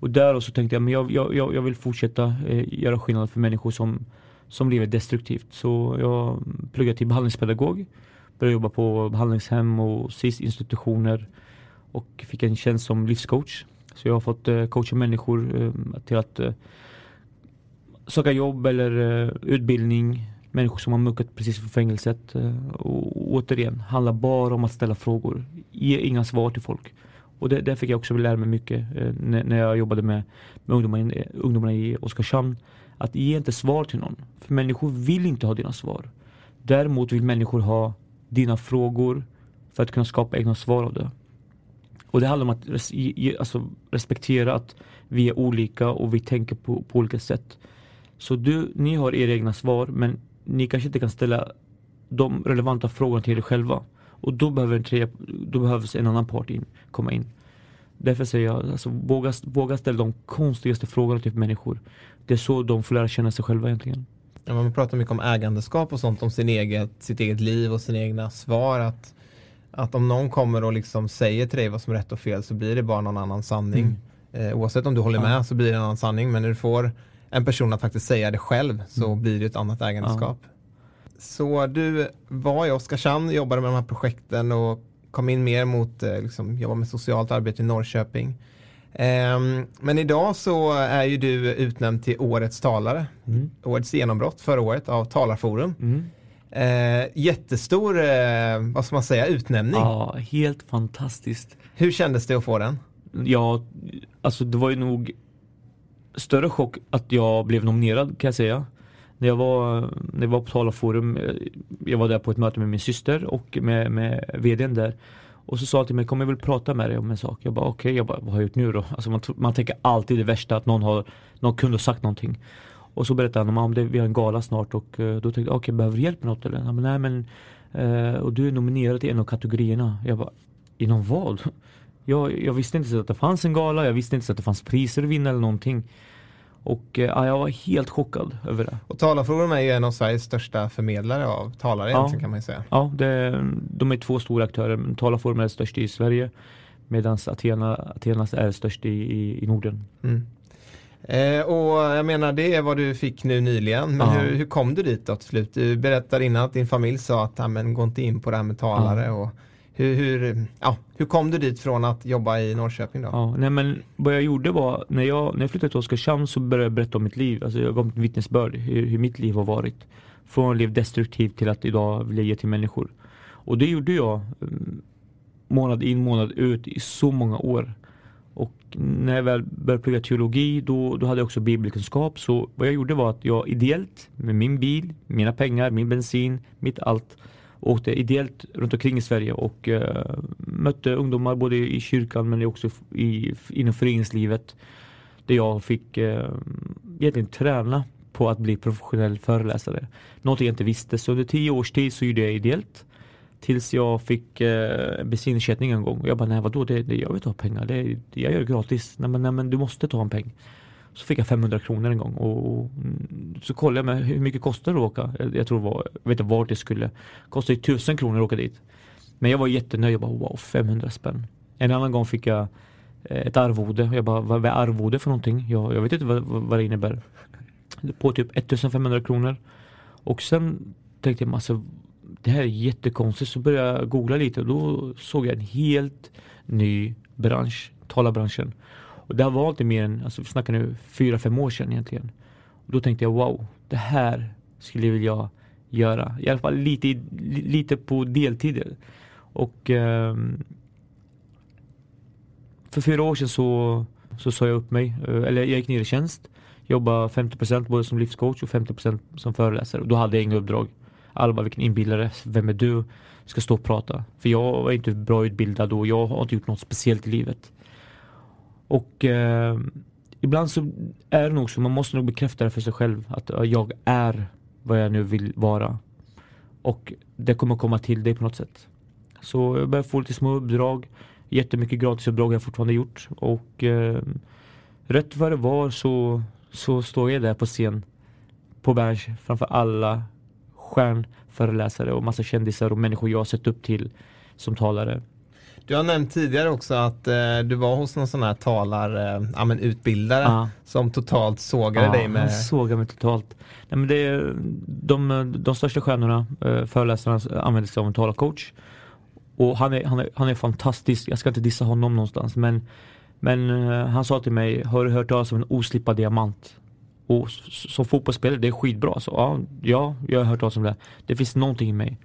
Och där så tänkte jag men jag, jag, jag vill fortsätta eh, göra skillnad för människor som, som lever destruktivt. Så jag pluggade till behandlingspedagog. Började jobba på behandlingshem och SIS-institutioner. Och fick en tjänst som livscoach. Så jag har fått eh, coacha människor eh, till att eh, söka jobb eller eh, utbildning. Människor som har muckat precis för fängelset. Eh, och återigen, handlar bara om att ställa frågor. Ge inga svar till folk. Och det, där fick jag också lära mig mycket eh, när, jag jobbade med, med ungdomarna, ungdomarna i Oskarshamn. Att ge inte svar till någon. För människor vill inte ha dina svar. Däremot vill människor ha dina frågor för att kunna skapa egna svar av det. Och det handlar om att res alltså, respektera att vi är olika och vi tänker på, på olika sätt. Så du, ni har era egna svar men ni kanske inte kan ställa de relevanta frågorna till er själva. Och då behöver en tre, då behövs en annan part in, komma in. Därför säger jag, alltså, våga, våga ställa de konstigaste frågorna till människor. Det är så de får lära känna sig själva egentligen. Ja, man pratar mycket om ägandeskap och sånt, om sin eget, sitt eget liv och sina egna svar. Att att om någon kommer och liksom säger till dig vad som är rätt och fel så blir det bara någon annan sanning. Mm. Eh, oavsett om du håller med ja. så blir det en annan sanning. Men när du får en person att faktiskt säga det själv så mm. blir det ett annat ägandeskap. Ja. Så du var i Oskarshamn, jobbade med de här projekten och kom in mer mot eh, liksom, jobba med socialt arbete i Norrköping. Um, men idag så är ju du utnämnd till Årets talare. Mm. Årets genombrott förra året av Talarforum. Mm. Eh, jättestor, eh, vad ska man säga, utnämning. Ja, helt fantastiskt. Hur kändes det att få den? Ja, alltså det var ju nog större chock att jag blev nominerad kan jag säga. När jag var, när jag var på Talarforum, eh, jag var där på ett möte med min syster och med, med vdn där. Och så sa han till mig, kommer jag väl prata med dig om en sak? Jag bara okej, okay. jag bara, vad har jag gjort nu då? Alltså man, man tänker alltid det värsta, att någon, har, någon kunde ha sagt någonting. Och så berättade han om att vi har en gala snart och uh, då tänkte jag, okej okay, behöver du hjälp med något eller? Han bara, nej men uh, och du är nominerad i en av kategorierna. Jag bara, inom vad? Jag, jag visste inte så att det fanns en gala, jag visste inte så att det fanns priser att vinna eller någonting. Och uh, jag var helt chockad över det. Och Talarforum är ju en av Sveriges största förmedlare av talare ja. egentligen kan man ju säga. Ja, det, de är två stora aktörer. Talarforum är störst i Sverige medan Athena, Athenas är störst i, i, i Norden. Mm. Eh, och jag menar det är vad du fick nu nyligen. Men hur, hur, kom du dit då till slut? Du berättade innan att din familj sa att ja, men, gå inte in på det här med talare. Och hur, hur, ja, hur kom du dit från att jobba i Norrköping då? Ja, nej, men vad jag gjorde var, när jag, när jag flyttade till Oskarshamn så började jag berätta om mitt liv. Alltså jag gav ett vittnesbörd hur, hur mitt liv har varit. Från att leva destruktivt till att idag vilja ge till människor. Och det gjorde jag mm, månad in månad ut i så många år. När jag väl började plugga teologi då, då hade jag också bibelkunskap. Så vad jag gjorde var att jag ideellt med min bil, mina pengar, min bensin, mitt allt åkte ideellt runt omkring i Sverige och uh, mötte ungdomar både i kyrkan men också i, inom föreningslivet. Där jag fick uh, egentligen träna på att bli professionell föreläsare. Någonting jag inte visste. Så under tio års tid så gjorde jag ideellt. Tills jag fick eh, bensinersättning en gång. Och jag bara, nej vadå, det, det, jag vill inte ha pengar. Det, jag gör det gratis. Nej men, nej men du måste ta en peng. Så fick jag 500 kronor en gång och, och mm, så kollade jag med hur mycket kostar det att åka. Jag, jag tror var, jag vet inte vart det skulle. Kostade 1000 kronor att åka dit. Men jag var jättenöjd. Jag bara wow 500 spänn. En annan gång fick jag eh, ett arvode. Jag bara vad är arvode för någonting? Jag, jag vet inte vad, vad det innebär. På typ 1500 kronor. Och sen tänkte jag alltså, det här är jättekonstigt. Så började jag googla lite och då såg jag en helt ny bransch, talarbranschen. Och det här var inte mer än, alltså vi snackar nu fyra, fem år sedan egentligen. Och då tänkte jag wow, det här skulle jag vilja göra. I alla fall lite, lite på deltid. Och eh, för fyra år sedan så, så sa jag upp mig, eh, eller jag gick ner i tjänst. Jobbade 50% både som livscoach och 50% som föreläsare. Och då hade jag inga uppdrag. Alba, vilken inbillare, vem är du? Ska stå och prata. För jag var inte bra utbildad och jag har inte gjort något speciellt i livet. Och eh, ibland så är det nog så, man måste nog bekräfta det för sig själv att jag är vad jag nu vill vara. Och det kommer komma till dig på något sätt. Så jag börjar få lite små uppdrag. Jättemycket gratisuppdrag har jag fortfarande gjort. Och eh, rätt vad det var så, så står jag där på scen på Berns framför alla stjärnföreläsare och massa kändisar och människor jag sett upp till som talare. Du har nämnt tidigare också att eh, du var hos någon sån här talar, eh, ja, som totalt sågade ja, dig med... han sågade mig totalt. Nej, men det är, de, de största stjärnorna, eh, föreläsarna, använder sig av en talarcoach. Och han är, han, är, han är fantastisk, jag ska inte dissa honom någonstans men, men eh, han sa till mig, har du hört talas om en oslippad diamant? Och som fotbollsspelare, det är skitbra. Så ja, ja, jag har hört talas om det. Det finns någonting i mig.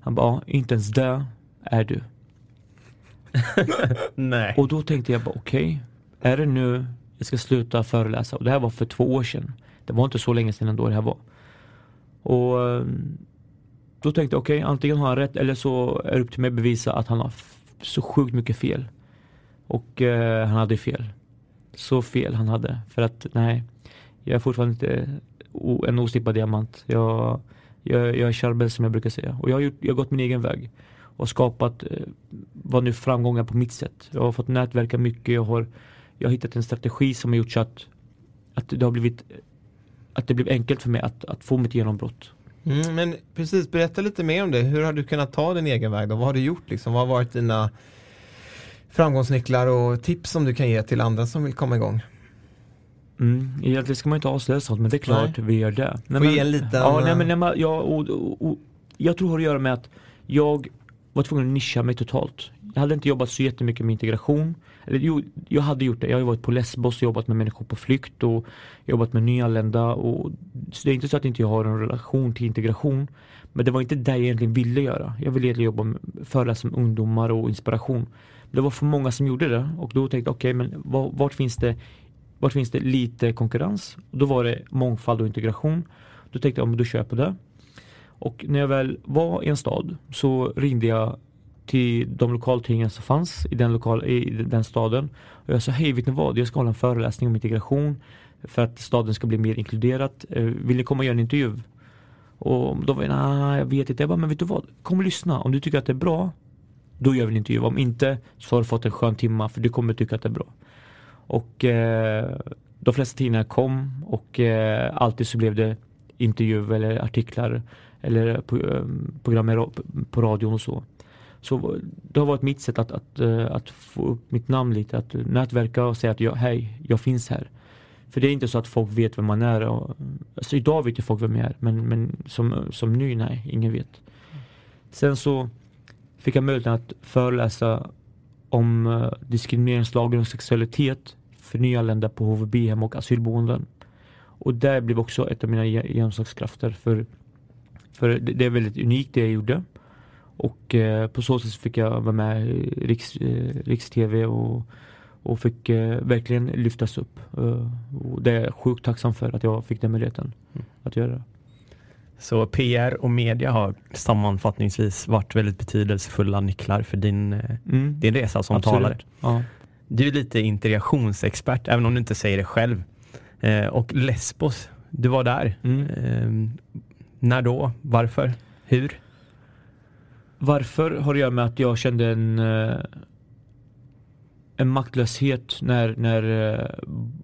Han bara, inte ens det är du. Nej. Och då tänkte jag bara, okej, okay, är det nu jag ska sluta föreläsa? Och det här var för två år sedan. Det var inte så länge sedan ändå det här var. Och ehm, då tänkte jag, okej, okay, antingen har han rätt eller så är det upp till mig att bevisa att han har så sjukt mycket fel. Och eh, han hade fel. Så fel han hade. För att nej, jag är fortfarande inte en oslipad diamant. Jag, jag, jag är Charbel som jag brukar säga. Och jag har, gjort, jag har gått min egen väg. Och skapat eh, vad nu framgångar på mitt sätt. Jag har fått nätverka mycket. Jag har, jag har hittat en strategi som har gjort så att, att det har blivit att det blev enkelt för mig att, att få mitt genombrott. Mm, men precis, berätta lite mer om det. Hur har du kunnat ta din egen väg då? Vad har du gjort liksom? Vad har varit dina framgångsnycklar och tips som du kan ge till andra som vill komma igång? Mm, egentligen ska man inte avslöja sånt men det är klart nej. vi gör det. Nej, ge en liten... Ja, nej, men, nej, ja, och, och, och, jag tror det har att göra med att jag var tvungen att nischa mig totalt. Jag hade inte jobbat så jättemycket med integration. Eller, jo, jag hade gjort det. Jag har varit på Lesbos och jobbat med människor på flykt och jobbat med nyanlända. Och, så det är inte så att inte jag har en relation till integration. Men det var inte det jag egentligen ville göra. Jag ville egentligen jobba med, föreläsa med ungdomar och inspiration. Det var för många som gjorde det och då tänkte jag okej okay, men vart finns det vart finns det lite konkurrens? Då var det mångfald och integration. Då tänkte jag, om du köper det. Och när jag väl var i en stad så ringde jag till de lokaltidningar som fanns i den, lokal, i den staden. Och jag sa, hej vet ni vad, jag ska hålla en föreläsning om integration för att staden ska bli mer inkluderat. Eh, vill ni komma och göra en intervju? Och då var jag, nej jag vet inte. Jag bara, men vet du vad, kom och lyssna. Om du tycker att det är bra, då gör vi en intervju. Om inte så har du fått en skön timma för du kommer tycka att det är bra. Och eh, de flesta tidningar kom och eh, alltid så blev det intervju eller artiklar eller på, eh, program på radion och så. Så det har varit mitt sätt att, att, eh, att få upp mitt namn lite, att nätverka och säga att jag, hej, jag finns här. För det är inte så att folk vet vem man är. Och, alltså idag vet ju folk vem jag är, men, men som, som ny, nej, ingen vet. Sen så fick jag möjligheten att föreläsa om uh, diskrimineringslagen och sexualitet för nyanlända på HVB-hem och asylboenden. Och det blev också ett av mina genomslagskrafter för För det, är väldigt unikt det jag gjorde. Och eh, på så sätt fick jag vara med i Riks, eh, Riks-TV och, och fick eh, verkligen lyftas upp. Eh, och det är jag sjukt tacksam för att jag fick den möjligheten Mm. att göra. Så PR och media har sammanfattningsvis varit väldigt betydelsefulla nycklar för din, eh, Mm. din resa som Absolut. talare. Ja. Du är lite integrationsexpert, även om du inte säger det själv. Eh, och Lesbos, du var där. Mm. Eh, när då? Varför? Hur? Varför har det att göra med att jag kände en, eh, en maktlöshet när, när eh,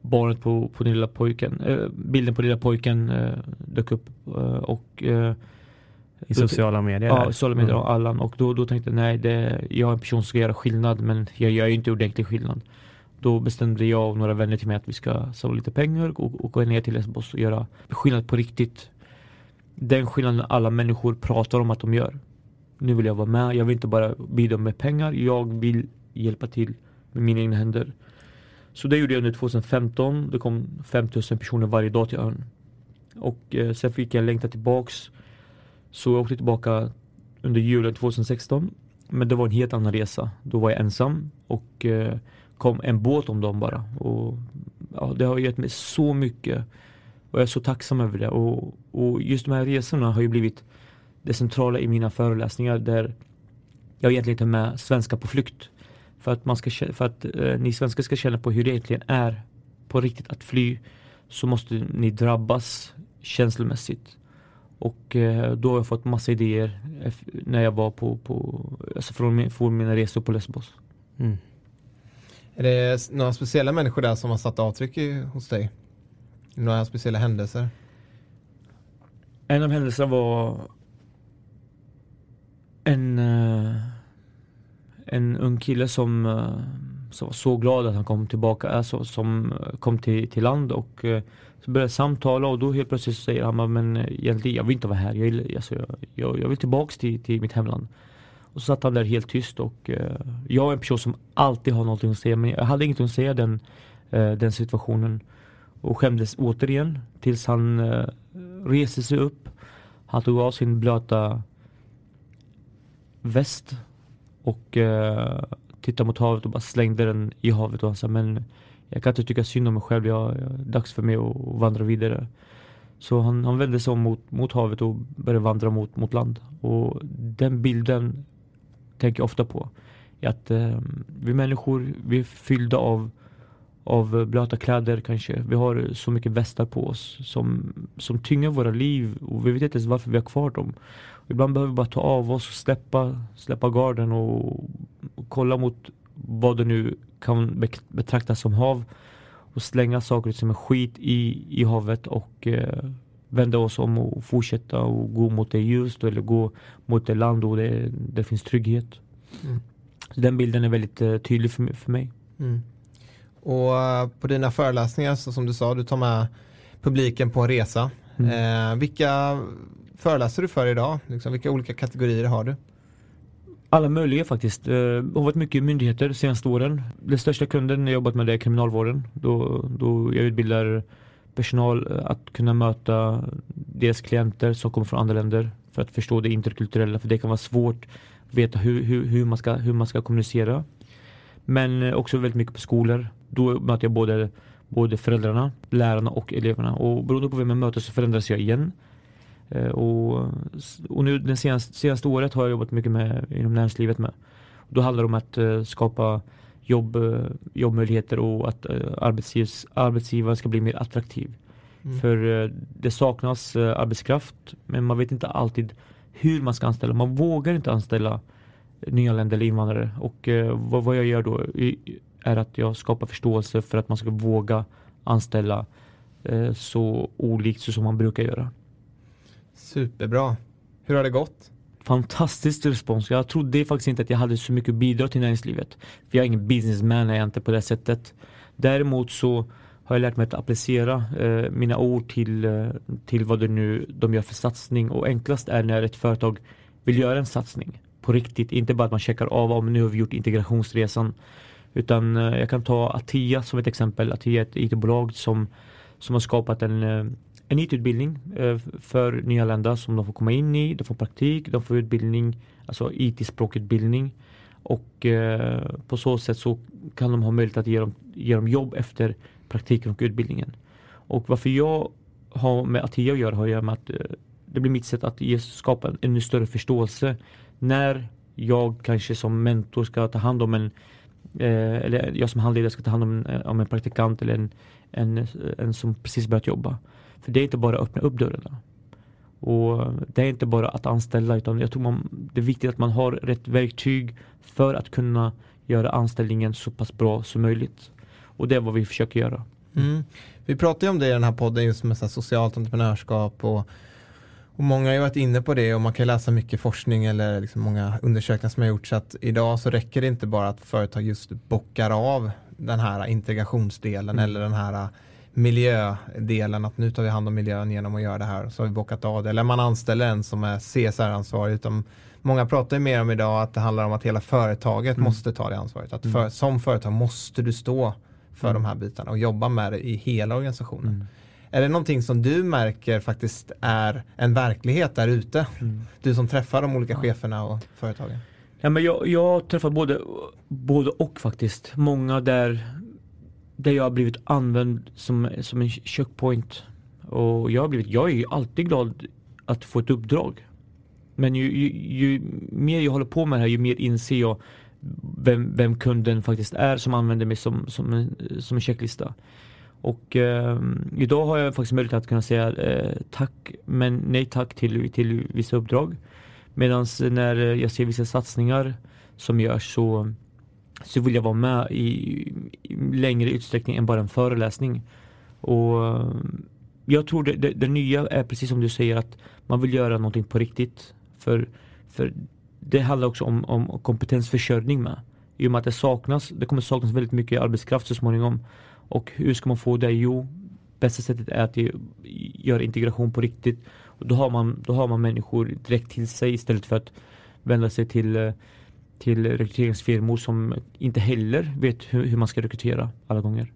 barnet på, på den lilla pojken, eh, bilden på den lilla pojken eh, dök upp. Och, I sociala medier? Ja, där? sociala medier Mm. och Allan. Och då, då tänkte jag, nej, det, jag är en person som ska göra skillnad men jag gör ju inte ordentlig skillnad. Då bestämde jag och några vänner till mig att vi ska samla lite pengar och, och gå ner till Lesbos och göra skillnad på riktigt. Den skillnaden alla människor pratar om att de gör. Nu vill jag vara med, jag vill inte bara bidra med pengar, jag vill hjälpa till med mina egna händer. Så det gjorde jag under 2015, det kom 5000 personer varje dag till ön. Och eh, sen fick jag längta tillbaks så jag åkte tillbaka under julen 2016. Men det var en helt annan resa. Då var jag ensam och eh, kom en båt om dagen bara. Och, ja, det har gett mig så mycket. Och jag är så tacksam över det. Och, och just de här resorna har ju blivit det centrala i mina föreläsningar där jag egentligen tar med svenska på flykt. För att, man ska, för att eh, ni svenskar ska känna på hur det egentligen är på riktigt att fly så måste ni drabbas känslomässigt. Och eh, då har jag fått massa idéer eff- när jag var på, på alltså från, min, från mina resor på Lesbos. Mm. Är det några speciella människor där som har satt avtryck i, hos dig? Några speciella händelser? En av händelserna var en, eh, en ung kille som, eh, som var så glad att han kom tillbaka, alltså, som eh, kom till, till land och så började samtala och då helt plötsligt säger han men egentligen jag vill inte vara här, jag, vill- alltså, jag, jag, jag vill tillbaks till, till mitt hemland. Och så satt han där helt tyst och eh, jag är en person som alltid har någonting att säga men jag hade ingenting att säga den, eh, den situationen. Och skämdes återigen tills han eh, reste sig upp. Han tog av sin blöta väst och eh, tittade mot havet och bara slängde den i havet och han sa men jag kan inte tycka synd om mig själv, jag, jag, det är dags för mig att vandra vidare. Så han, han vände sig om mot, mot havet och började vandra mot, mot land. Och den bilden tänker jag ofta på. Att eh, vi människor, vi är fyllda av, av blöta kläder kanske. Vi har så mycket västar på oss som, som tynger våra liv och vi vet inte ens varför vi har kvar dem. Ibland behöver vi bara ta av oss och släppa, släppa garden och, och kolla mot vad det nu kan betraktas som hav och slänga saker som är skit i, i havet och eh, vända oss om och fortsätta och gå mot det ljust eller gå mot det land och det, det finns trygghet. Mm. Den bilden är väldigt eh, tydlig för, för mig. Mm. Och eh, på dina föreläsningar, så som du sa, du tar med publiken på en resa. Mm. Eh, vilka föreläser du för idag? Liksom, vilka olika kategorier har du? Alla möjliga faktiskt. Eh, har varit mycket myndigheter de senaste åren. Den största kunden jag jobbat med det är kriminalvården. Då, då jag utbildar personal eh, att kunna möta deras klienter som kommer från andra länder för att förstå det interkulturella. För det kan vara svårt att veta hur, hur, hur, man, ska, hur man ska kommunicera. Men också väldigt mycket på skolor. Då möter jag både, både föräldrarna, lärarna och eleverna. Och beroende på vem jag möter så förändras jag igen. Eh, Och, och nu det senaste, senaste året har jag jobbat mycket med inom näringslivet med. Då handlar det om att eh, skapa jobb, eh, jobbmöjligheter och att arbetsgivs, arbetsgivaren ska bli mer attraktiv. Mm. För det saknas arbetskraft men man vet inte alltid hur man ska anställa. Man vågar inte anställa nyanlända eller invandrare. Och vad, vad jag gör då är att jag skapar förståelse för att man ska våga anställa eh, så olikt så som man brukar göra. Superbra. Hur har det gått? Fantastisk respons. Jag trodde faktiskt inte att jag hade så mycket bidrag till näringslivet. För jag är ingen businessman, är jag inte på det sättet. Däremot så har jag lärt mig att applicera eh, mina ord till, eh, till vad det nu de gör för satsning. Och enklast är när ett företag vill göra en satsning på riktigt. Inte bara att man checkar av om nu har vi gjort integrationsresan. Utan eh, jag kan ta Atia som ett exempel. Atia är ett IT-bolag som, som har skapat en, eh, en IT-utbildning eh, för nyanlända som de får komma in i. De får praktik, de får utbildning, alltså IT-språkutbildning. Och eh, på så sätt så kan de ha möjlighet att ge dem, ge dem jobb efter praktiken och utbildningen. Och varför jag har med ATIA att göra har att göra med att det blir mitt sätt att ge, skapa en ännu större förståelse när jag kanske som mentor ska ta hand om en Eh, eller jag som handledare ska ta hand om en, eh, om en praktikant eller en, en, en som precis börjat jobba. För det är inte bara att öppna upp dörrarna. Och Det är inte bara att anställa utan jag tror man, det är viktigt att man har rätt verktyg för att kunna göra anställningen så pass bra som möjligt. Och det är vad vi försöker göra. Mm. Vi pratar ju om det i den här podden just med socialt entreprenörskap och, och många har ju varit inne på det och man kan läsa mycket forskning eller liksom många undersökningar som har gjorts att idag så räcker det inte bara att företag just bockar av den här integrationsdelen mm. eller den här miljödelen, att nu tar vi hand om miljön genom att göra det här, så har vi bockat av det. Eller man anställer en som är CSR-ansvarig. Utan många pratar ju mer om idag att det handlar om att hela företaget mm. måste ta det ansvaret. Att för, mm. som företag måste du stå för mm. de här bitarna och jobba med det i hela organisationen. Är det någonting som du märker faktiskt är en verklighet där ute? Mm. Du som träffar de olika cheferna och företagen. Ja, men jag, jag träffar både, både och faktiskt. Många där där jag har blivit använd som, som en checkpoint. Och jag har blivit, jag är ju alltid glad att få ett uppdrag. Men ju, ju, ju mer jag håller på med det här, ju mer inser jag vem, vem kunden faktiskt är som använder mig som, som, en, som en checklista. Och eh, idag har jag faktiskt möjlighet att kunna säga eh, tack, men nej tack till, till vissa uppdrag. Medan när jag ser vissa satsningar som görs så så vill jag vara med i, i längre utsträckning än bara en föreläsning. Och jag tror det, det, det, nya är precis som du säger att man vill göra någonting på riktigt. För, för det handlar också om, om kompetensförsörjning med. I och med att det saknas, det kommer saknas väldigt mycket arbetskraft så småningom. Och hur ska man få det? Jo, bästa sättet är att göra integration på riktigt. Och då, har man, då har man människor direkt till sig istället för att vända sig till till rekryteringsfirmor som inte heller vet hur, hur man ska rekrytera alla gånger.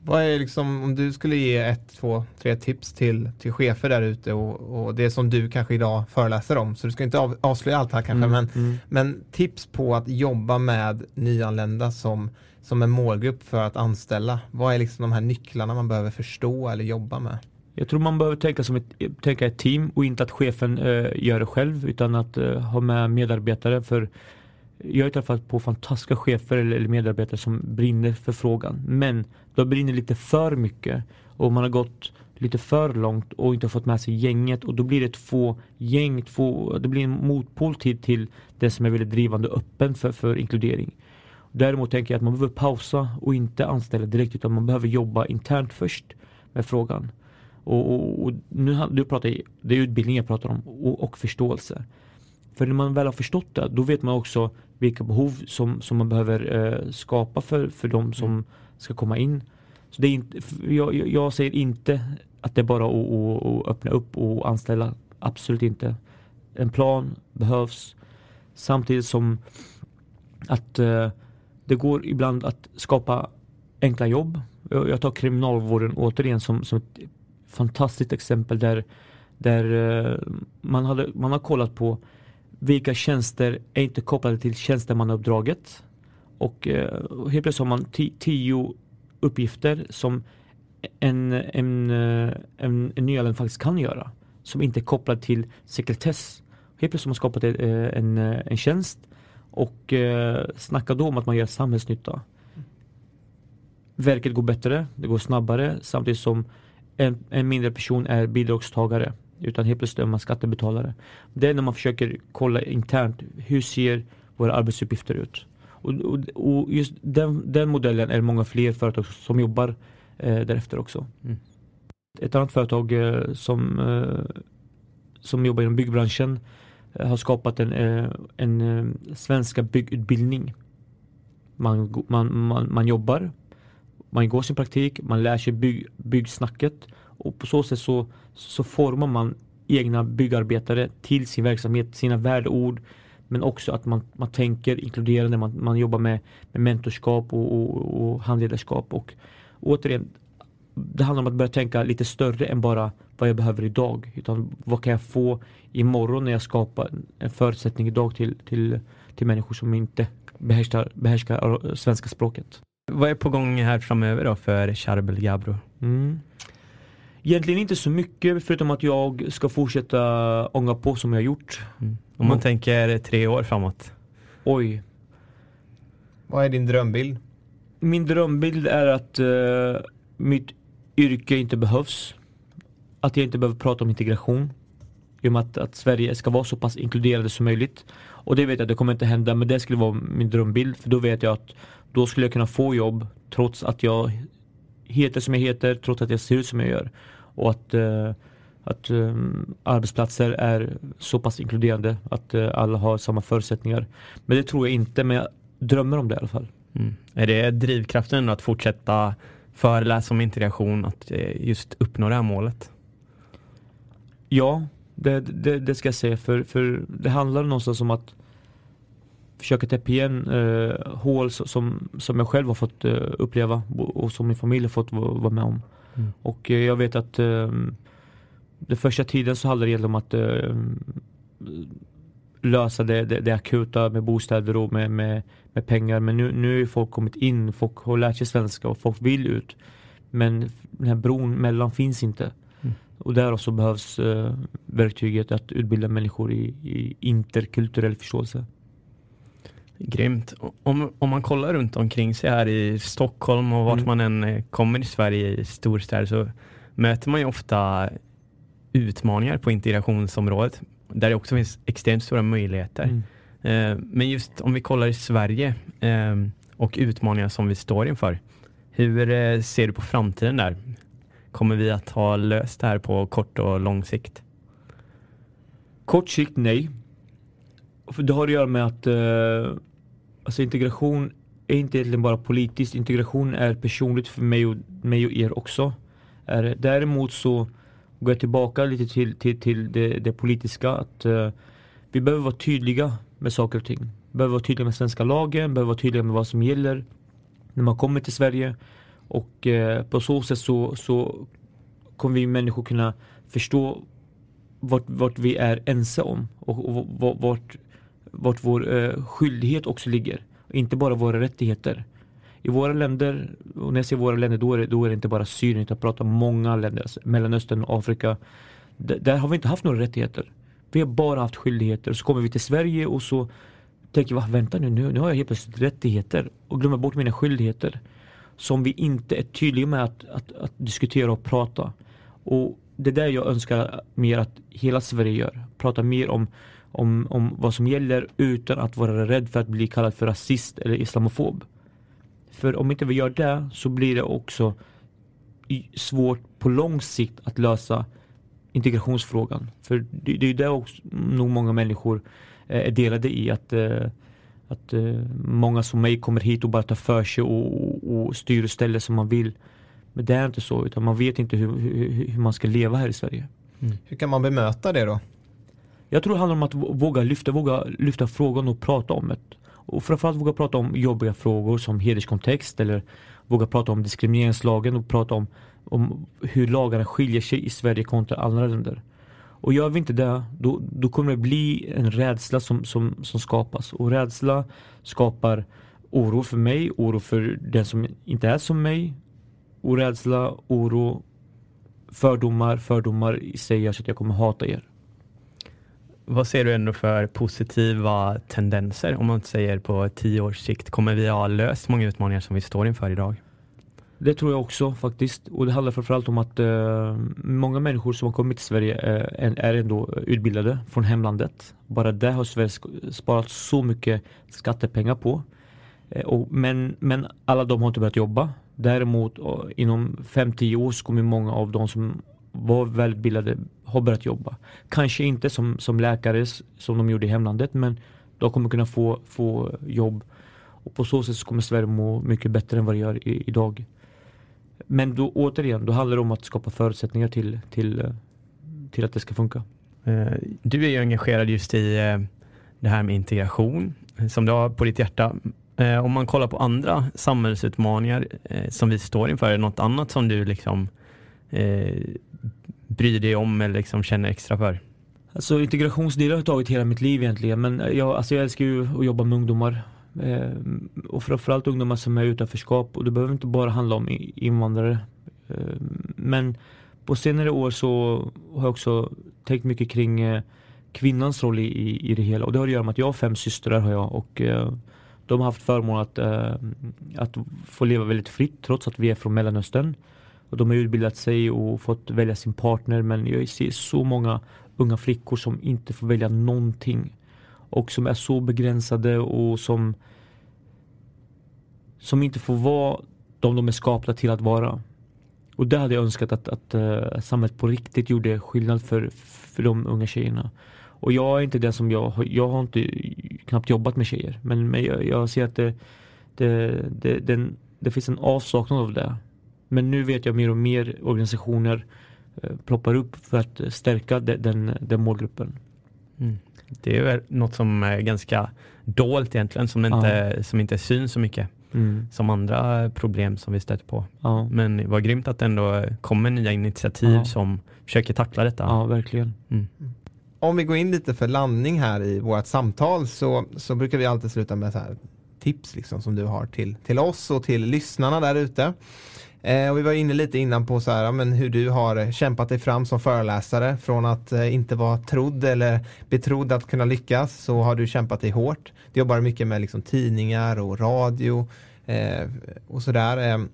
Vad är liksom, om du skulle ge ett, två, tre tips till, till chefer där ute och, och det som du kanske idag föreläser om, så du ska inte av, avslöja allt här kanske, mm, men, mm. men tips på att jobba med nyanlända som, som en målgrupp för att anställa. Vad är liksom de här nycklarna man behöver förstå eller jobba med? Jag tror man behöver tänka som ett, tänka ett team och inte att chefen eh, gör det själv utan att eh, ha med medarbetare för jag har träffat på fantastiska chefer eller medarbetare som brinner för frågan. Men de brinner lite för mycket och man har gått lite för långt och inte fått med sig gänget och då blir det två gäng, två, det blir en motpol till, till det som är väldigt drivande och öppen för, för inkludering. Däremot tänker jag att man behöver pausa och inte anställa direkt utan man behöver jobba internt först med frågan. Och, och, och nu du pratar, det är utbildning jag pratar om och, och förståelse. För när man väl har förstått det, då vet man också vilka behov som, som man behöver eh, skapa för, för de som mm. ska komma in. Så det är inte, jag, jag säger inte att det är bara att, öppna upp och anställa. Absolut inte. En plan behövs samtidigt som att eh, det går ibland att skapa enkla jobb. Jag tar kriminalvården återigen som, som ett fantastiskt exempel där, där eh, man, hade, man har kollat på vilka tjänster är inte kopplade till tjänstemannauppdraget. Och eh, helt plötsligt har man tio uppgifter som en, en, eh, en, en nyanländ faktiskt kan göra. Som inte är kopplad till sekretess. Helt plötsligt har man skapat en, eh, en tjänst och eh, snackar då om att man gör samhällsnytta. Verket går bättre, det går snabbare samtidigt som en, en mindre person är bidragstagare. Utan helt plötsligt är man skattebetalare. Det är när man försöker kolla internt. Hur ser våra arbetsuppgifter ut? Och, och, och just den, den, modellen är det många fler företag som jobbar eh, därefter också. Mm. Ett annat företag eh, som, eh, som jobbar inom byggbranschen Eh, har skapat en, eh, en eh, svenska byggutbildning. Man, man, man, man jobbar, man går sin praktik, man lär sig bygg, byggsnacket och på så sätt så, så formar man egna byggarbetare till sin verksamhet, sina värdeord men också att man, man tänker inkluderande, man, man jobbar med, med mentorskap och, och, och handledarskap och återigen det handlar om att börja tänka lite större än bara vad jag behöver idag. Utan vad kan jag få imorgon när jag skapar en förutsättning idag till, till, till människor som inte behärskar, behärskar svenska språket. Vad är på gång här framöver då för Charbel Gabro? Mm. Egentligen inte så mycket förutom att jag ska fortsätta ånga på som jag gjort. Mm. Om man mm. tänker tre år framåt? Oj. Vad är din drömbild? Min drömbild är att uh, mitt yrke inte behövs. Att jag inte behöver prata om integration. I och med att, att Sverige ska vara så pass inkluderande som möjligt. Och det vet jag, det kommer inte hända, men det skulle vara min drömbild. För då vet jag att då skulle jag kunna få jobb trots att jag heter som jag heter, trots att jag ser ut som jag gör. Och att, uh, att um, arbetsplatser är så pass inkluderande att uh, alla har samma förutsättningar. Men det tror jag inte, men jag drömmer om det i alla fall. Mm. Är det drivkraften att fortsätta föreläsa om integration, att just uppnå det här målet? Ja, det, det, det, ska jag säga. För, för det handlar någonstans om att försöka täppa igen eh, hål som, som jag själv har fått eh, uppleva och som min familj har fått vara med om. Mm. Och eh, jag vet att eh, den första tiden så handlade det om att eh, lösa det, det, det, akuta med bostäder och med, med, med pengar. Men nu, nu har folk kommit in, folk har lärt sig svenska och folk vill ut. Men den här bron mellan finns inte. Och där också behövs eh, verktyget att utbilda människor i, i interkulturell förståelse. Grymt. Om, om man kollar runt omkring sig här i Stockholm och vart mm. man än eh, kommer i Sverige i storstäder så möter man ju ofta utmaningar på integrationsområdet där det också finns extremt stora möjligheter. Mm. Eh, men just om vi kollar i Sverige eh, och utmaningar som vi står inför. Hur eh, ser du på framtiden där? Kommer vi att ha löst det här på kort och lång sikt? Kort sikt nej. För det har att göra med att eh, alltså integration är inte egentligen bara politiskt. Integration är personligt för mig och, mig och er också. Är, däremot så går jag tillbaka lite till, till, till det, det politiska. Att eh, Vi behöver vara tydliga med saker och ting. Vi behöver vara tydliga med svenska lagen, behöver vara tydliga med vad som gäller när man kommer till Sverige. Och uh, på så sätt så, så kommer vi människor kunna förstå vart, vart vi är ense om och, och vart, vart vår uh, skyldighet också ligger. Inte bara våra rättigheter. I våra länder, och när jag säger våra länder, då är det, då är det inte bara Syrien, utan jag pratar om många länder, alltså Mellanöstern och Afrika. D där har vi inte haft några rättigheter. Vi har bara haft skyldigheter. Så kommer vi till Sverige och så tänker jag, vänta nu, nu, nu har jag helt plötsligt rättigheter och glömmer bort mina skyldigheter. Som vi inte är tydliga med att, att, att diskutera och prata. Och det är där jag önskar mer att hela Sverige gör. Prata mer om, om, om vad som gäller utan att vara rädd för att bli kallad för rasist eller islamofob. För om inte vi gör det så blir det också svårt på lång sikt att lösa integrationsfrågan. För det, det är det också nog många människor eh, är delade i att, eh, att eh, många som mig kommer hit och bara tar för sig och, och styr och ställer som man vill. Men det är inte så utan man vet inte hur, hur, hur man ska leva här i Sverige. Mm. Hur kan man bemöta det då? Jag tror det handlar om att våga lyfta, våga lyfta frågan och prata om det. Och framförallt våga prata om jobbiga frågor som hederskontext eller våga prata om diskrimineringslagen och prata om, om hur lagarna skiljer sig i Sverige kontra andra länder. Och gör vi inte det, då, då kommer det bli en rädsla som, som, som skapas. Och rädsla skapar oro för mig, oro för den som inte är som mig. Och rädsla, oro, fördomar, fördomar i sig gör så att jag kommer hata er. Vad ser du ändå för positiva tendenser om man säger på tio års sikt? Kommer vi ha löst många utmaningar som vi står inför idag? Det tror jag också faktiskt. Och det handlar framförallt om att eh, många människor som har kommit till Sverige eh, är ändå utbildade från hemlandet. Bara det har Sverige sparat så mycket skattepengar på. Eh, och, men, men alla de har inte börjat jobba. Däremot eh, inom 5-10 år så kommer många av de som var välutbildade har börjat jobba. Kanske inte som, som läkare som de gjorde i hemlandet men de kommer kunna få, få jobb och på så sätt så kommer Sverige må mycket bättre än vad det gör i, idag. Men då, återigen, då handlar det om att skapa förutsättningar till, till, till att det ska funka. Eh, du är ju engagerad just i eh, det här med integration som du har på ditt hjärta. Eh, om man kollar på andra samhällsutmaningar som vi står inför, är det något annat som du liksom bryr dig om eller liksom känner extra för? Alltså integrationsdelar har tagit hela mitt liv egentligen men jag, alltså jag älskar ju att jobba med ungdomar. Ehm, och framförallt ungdomar som är i utanförskap och det behöver inte bara handla om invandrare. Ehm, men på senare år så har jag också tänkt mycket kring eh, kvinnans roll i, i det hela och det har att göra med att jag har fem systrar har jag och eh, de har haft förmånen att, eh, att få leva väldigt fritt trots att vi är från Mellanöstern. Och de har utbildat sig och fått välja sin partner men jag ser så många unga flickor som inte får välja någonting. Och som är så begränsade och som som inte får vara de de är skapta till att vara. Och där hade jag önskat att, att uh, samhället på riktigt gjorde skillnad för, för de unga tjejerna. Och jag är inte den som jag, jag har inte knappt jobbat med tjejer. Men, men jag, jag ser att det, det, det, den, det finns en avsaknad av det. Men nu vet jag mer och mer organisationer eh, ploppar upp för att stärka de, den, den målgruppen. Mm. Det är något som är ganska dolt egentligen, som inte, ja. som inte syns så mycket. Mm. Som andra problem som vi stöter på. Ja. Men vad grymt att det ändå kommer nya initiativ ja. som försöker tackla detta. Ja, verkligen. Mm. Om vi går in lite för landning här i vårt samtal så, så brukar vi alltid sluta med så här tips liksom, som du har till, till oss och till lyssnarna där ute. Eh, och vi var inne lite innan på så här, men hur du har kämpat dig fram som föreläsare. Från att eh, inte vara trodd eller betrodd att kunna lyckas så har du kämpat dig hårt. Du jobbar mycket med liksom, tidningar och radio eh, och sådär. Eh,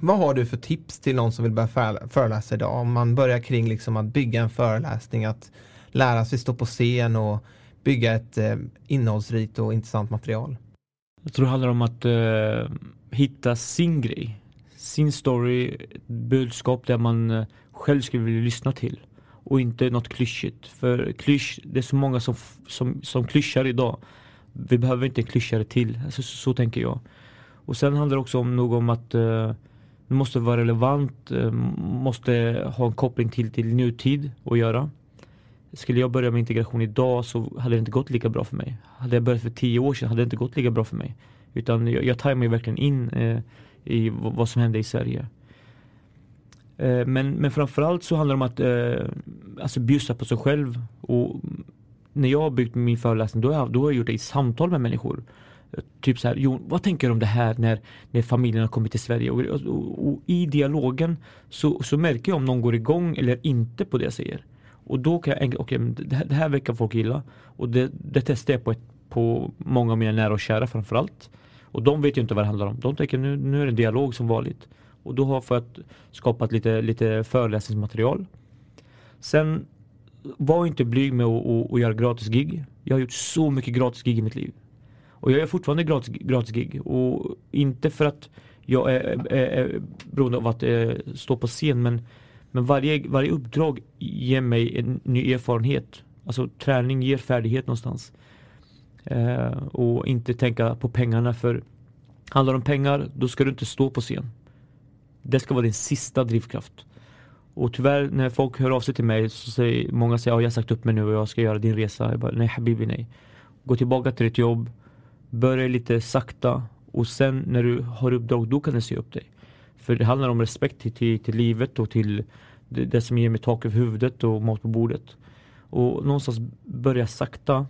vad har du för tips till någon som vill börja föreläsa idag? Om man börjar kring liksom att bygga en föreläsning, att lära sig stå på scen och bygga ett eh, innehållsrikt och intressant material. Jag tror det handlar om att eh, hitta sin grej sin story, budskap där man eh, själv skulle vilja lyssna till. Och inte något klyschigt. För klysch, det är så många som, som, som klyschar idag. Vi behöver inte en klyschare till. Alltså, så, så, tänker jag. Och sen handlar det också om något om att uh, det måste vara relevant, uh, måste ha en koppling till, till nutid att göra. Skulle jag börja med integration idag så hade det inte gått lika bra för mig. Hade jag börjat för tio år sedan hade det inte gått lika bra för mig. Utan jag, jag tajmar ju verkligen in uh, i vad som hände i Sverige. Eh, men, men framförallt så handlar det om att eh, alltså bjussa på sig själv. Och när jag har byggt min föreläsning då har, jag, då har jag gjort det i samtal med människor. Typ så här, Jon, vad tänker du om det här när, när familjen har kommit till Sverige? Och, och, och, i dialogen så, så märker jag om någon går igång eller inte på det jag säger. Och då kan jag, okej, okay, det, här, det här verkar folk gilla. Och det, det testar jag på, ett, på många av mina nära och kära framförallt. Och de vet ju inte vad det handlar om. De tänker nu, nu är det dialog som vanligt. Och då har jag fått skapat lite, lite föreläsningsmaterial. Sen var inte blyg med att, att, att göra gratis gig. Jag har gjort så mycket gratis gig i mitt liv. Och jag gör fortfarande gratis, gratis gig. Och inte för att jag är, är, är beroende av att är, stå på scen men, men varje, varje uppdrag ger mig en ny erfarenhet. Alltså träning ger färdighet någonstans. Eh, och inte tänka på pengarna för handlar det om pengar då ska du inte stå på scen. Det ska vara din sista drivkraft. Och tyvärr när folk hör av sig till mig så säger många säger att jag har sagt upp mig nu och jag ska göra din resa. Jag bara, nej habibi nej. Gå tillbaka till ditt jobb, börja lite sakta och sen när du har uppdrag då kan du se upp dig. För det handlar om respekt till, till, till livet och till det, det som ger mig tak över huvudet och mat på bordet. Och någonstans börja sakta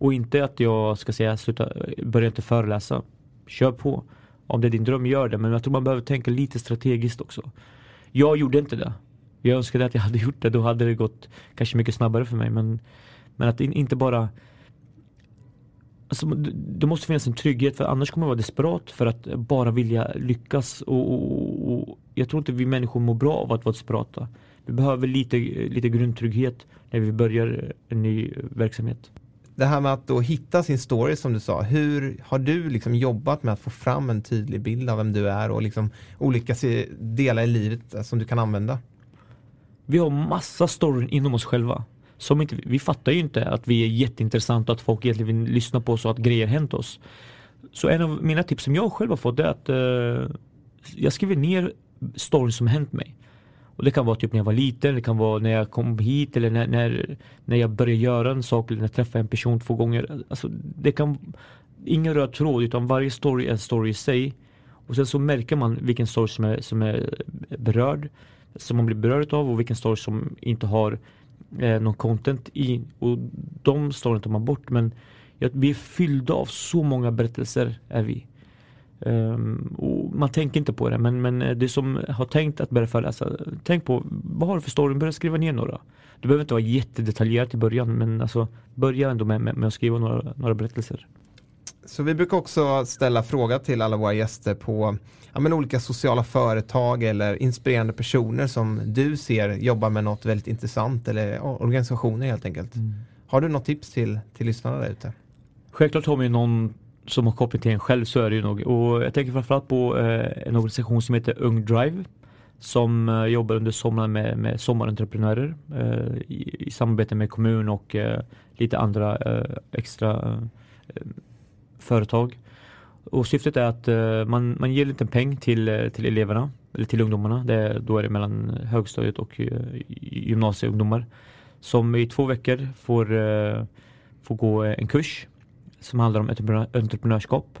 och inte att jag ska säga sluta, börja inte föreläsa. Kör på. Om det är din dröm, gör det. Men jag tror man behöver tänka lite strategiskt också. Jag gjorde inte det. Jag önskade att jag hade gjort det. Då hade det gått kanske mycket snabbare för mig. Men, men att inte bara Alltså, det måste finnas en trygghet för annars kommer man vara desperat för att bara vilja lyckas. Och, och, och, jag tror inte vi människor mår bra av att vara desperata. Vi behöver lite, lite grundtrygghet när vi börjar en ny verksamhet det här med att då hitta sin story som du sa. Hur har du liksom jobbat med att få fram en tydlig bild av vem du är och liksom olika delar i livet eh, som du kan använda? Vi har massa storyn inom oss själva. Som inte, vi fattar ju inte att vi är jätteintressanta att folk egentligen vill lyssna på oss och att grejer hänt oss. Så en av mina tips som jag själv har fått är att uh, jag skriver ner storyn som hänt mig. Och det kan vara typ när jag var liten, det kan vara när jag kom hit eller när, när, när jag började göra en sak eller när jag träffade en person två gånger. Alltså, det kan, ingen röd tråd utan varje story är en story i sig. Och sen så märker man vilken story som är, som är berörd. som man blir berörd av och vilken story som inte har eh, någon content i. Och de storyn tar man bort men vi är fyllda av så många berättelser är vi. Um, och man tänker inte på det men, men det som har tänkt att börja föreläsa, tänk på vad har du för story? Börja skriva ner några. Du behöver inte vara jättedetaljerad i början men alltså börja ändå med, med, med att skriva några, några berättelser. Så vi brukar också ställa fråga till alla våra gäster på ja, men olika sociala företag eller inspirerande personer som du ser jobbar med något väldigt intressant eller organisationer helt enkelt. Mm. Har du något tips till, till lyssnarna där ute? Självklart har vi någon som har koppling till en själv så är det ju nog. Och jag tänker framförallt på eh, en organisation som heter Ung Drive som eh, jobbar under sommaren med, med sommarentreprenörer eh, i, i, samarbete med kommun och eh, lite andra eh, extra eh, företag. Och syftet är att eh, man, man ger en liten peng till, eh, till eleverna, eller till ungdomarna. Det, då är det mellan högstadiet och eh, gymnasieungdomar. Som i två veckor får, får gå en kurs som handlar om entreprenörskap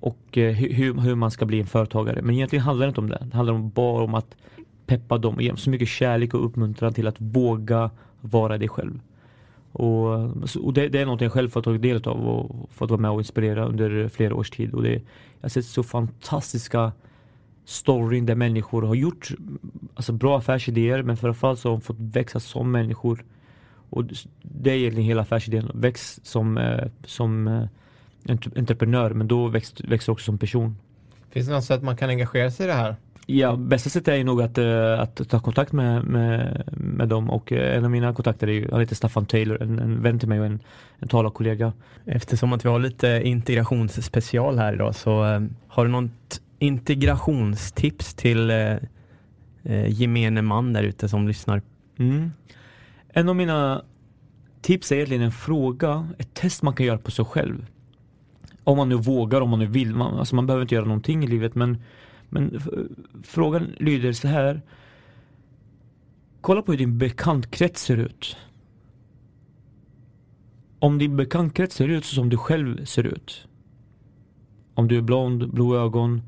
och eh, hur, hur man ska bli en företagare. Men egentligen handlar det inte om det. Det handlar bara om att peppa dem och ge så mycket kärlek och uppmuntran till att våga vara dig själv. Och, och det, det, är något jag själv fått tagit del av och fått vara med och inspirera under flera års tid. Och det, jag har sett så fantastiska storyn där människor har gjort alltså bra affärsidéer men framförallt så har de fått växa som människor. Och det är egentligen hela affärsidén. Väx som, eh, som eh, entreprenör men då växer, växer också som person. Finns det något sätt man kan engagera sig i det här? Ja, bästa sättet är nog att, uh, att ta kontakt med, med, med dem och en av mina kontakter är ju, han heter Staffan Taylor, en, en vän till mig och en, en talarkollega. Eftersom att vi har lite integrationsspecial här idag så har du något integrationstips till gemene man där ute som lyssnar? Mm. En av mina tips är egentligen en fråga, ett test man kan göra på sig själv. Om man nu vågar, om man nu vill. Man, alltså man behöver inte göra någonting i livet men, men frågan lyder så här. Kolla på hur din bekantkrets ser ut. Om din bekantkrets ser ut så som du själv ser ut. Om du är blond, blå ögon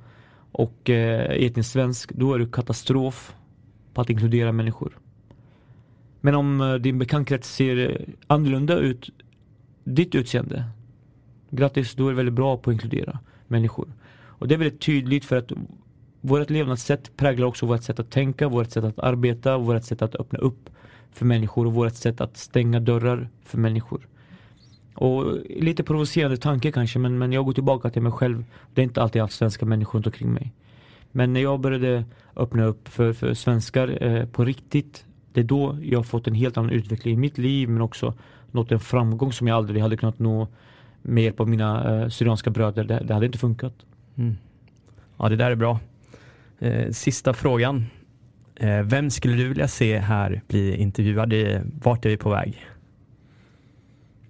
och eh, etnisk svensk, då är du katastrof på att inkludera människor. Men om eh, din bekantkrets ser eh, annorlunda ut, ditt utseende, Grattis, du är väldigt bra på att inkludera människor. Och det är väldigt tydligt för att vårt levnadssätt präglar också vårt sätt att tänka, vårt sätt att arbeta, vårt sätt att öppna upp för människor och vårt sätt att stänga dörrar för människor. Och lite provocerande tanke kanske men, men jag går tillbaka till mig själv. Det är inte alltid haft svenska människor runt omkring mig. Men när jag började öppna upp för, för svenskar eh, på riktigt, det är då jag har fått en helt annan utveckling i mitt liv men också nått en framgång som jag aldrig hade kunnat nå med hjälp av mina eh, syrianska bröder. Det, det hade inte funkat. Mm. Ja, det där är bra. Eh, sista frågan. Eh, vem skulle du vilja se här bli intervjuad? Vart är vi på väg?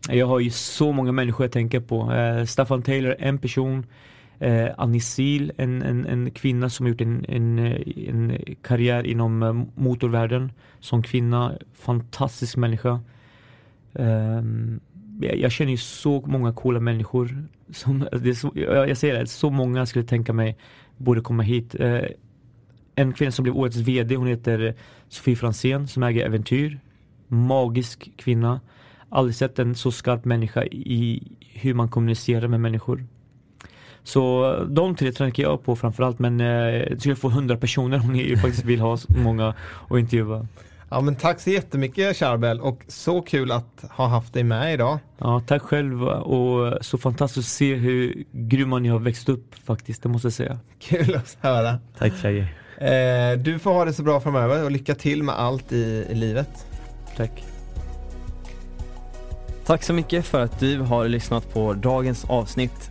Jag har ju så många människor jag tänker på. Eh, Staffan Taylor, en person. Eh, Annie en, en, en, kvinna som har gjort en, en, en karriär inom eh, motorvärlden. Som kvinna, fantastisk människa. Eh, jag känner ju så många coola människor. Som, alltså, det så, jag säger det, så många skulle tänka mig borde komma hit. Eh, en kvinna som blev årets VD, hon heter Sofie Fransén som äger Äventyr. Magisk kvinna. Aldrig sett en så skarp människa i hur man kommunicerar med människor. Så de tre tänker jag på framförallt men eh, jag skulle få hundra personer om ni faktiskt vill ha många att intervjua. Ja men tack så jättemycket Charbel och så kul att ha haft dig med idag. Ja tack själv och så fantastiskt att se hur grymma ni har växt upp faktiskt, det måste jag säga. Kul att höra. Tack tjejer. Eh, du får ha det så bra framöver och lycka till med allt i, i livet. Tack. Tack så mycket för att du har lyssnat på dagens avsnitt.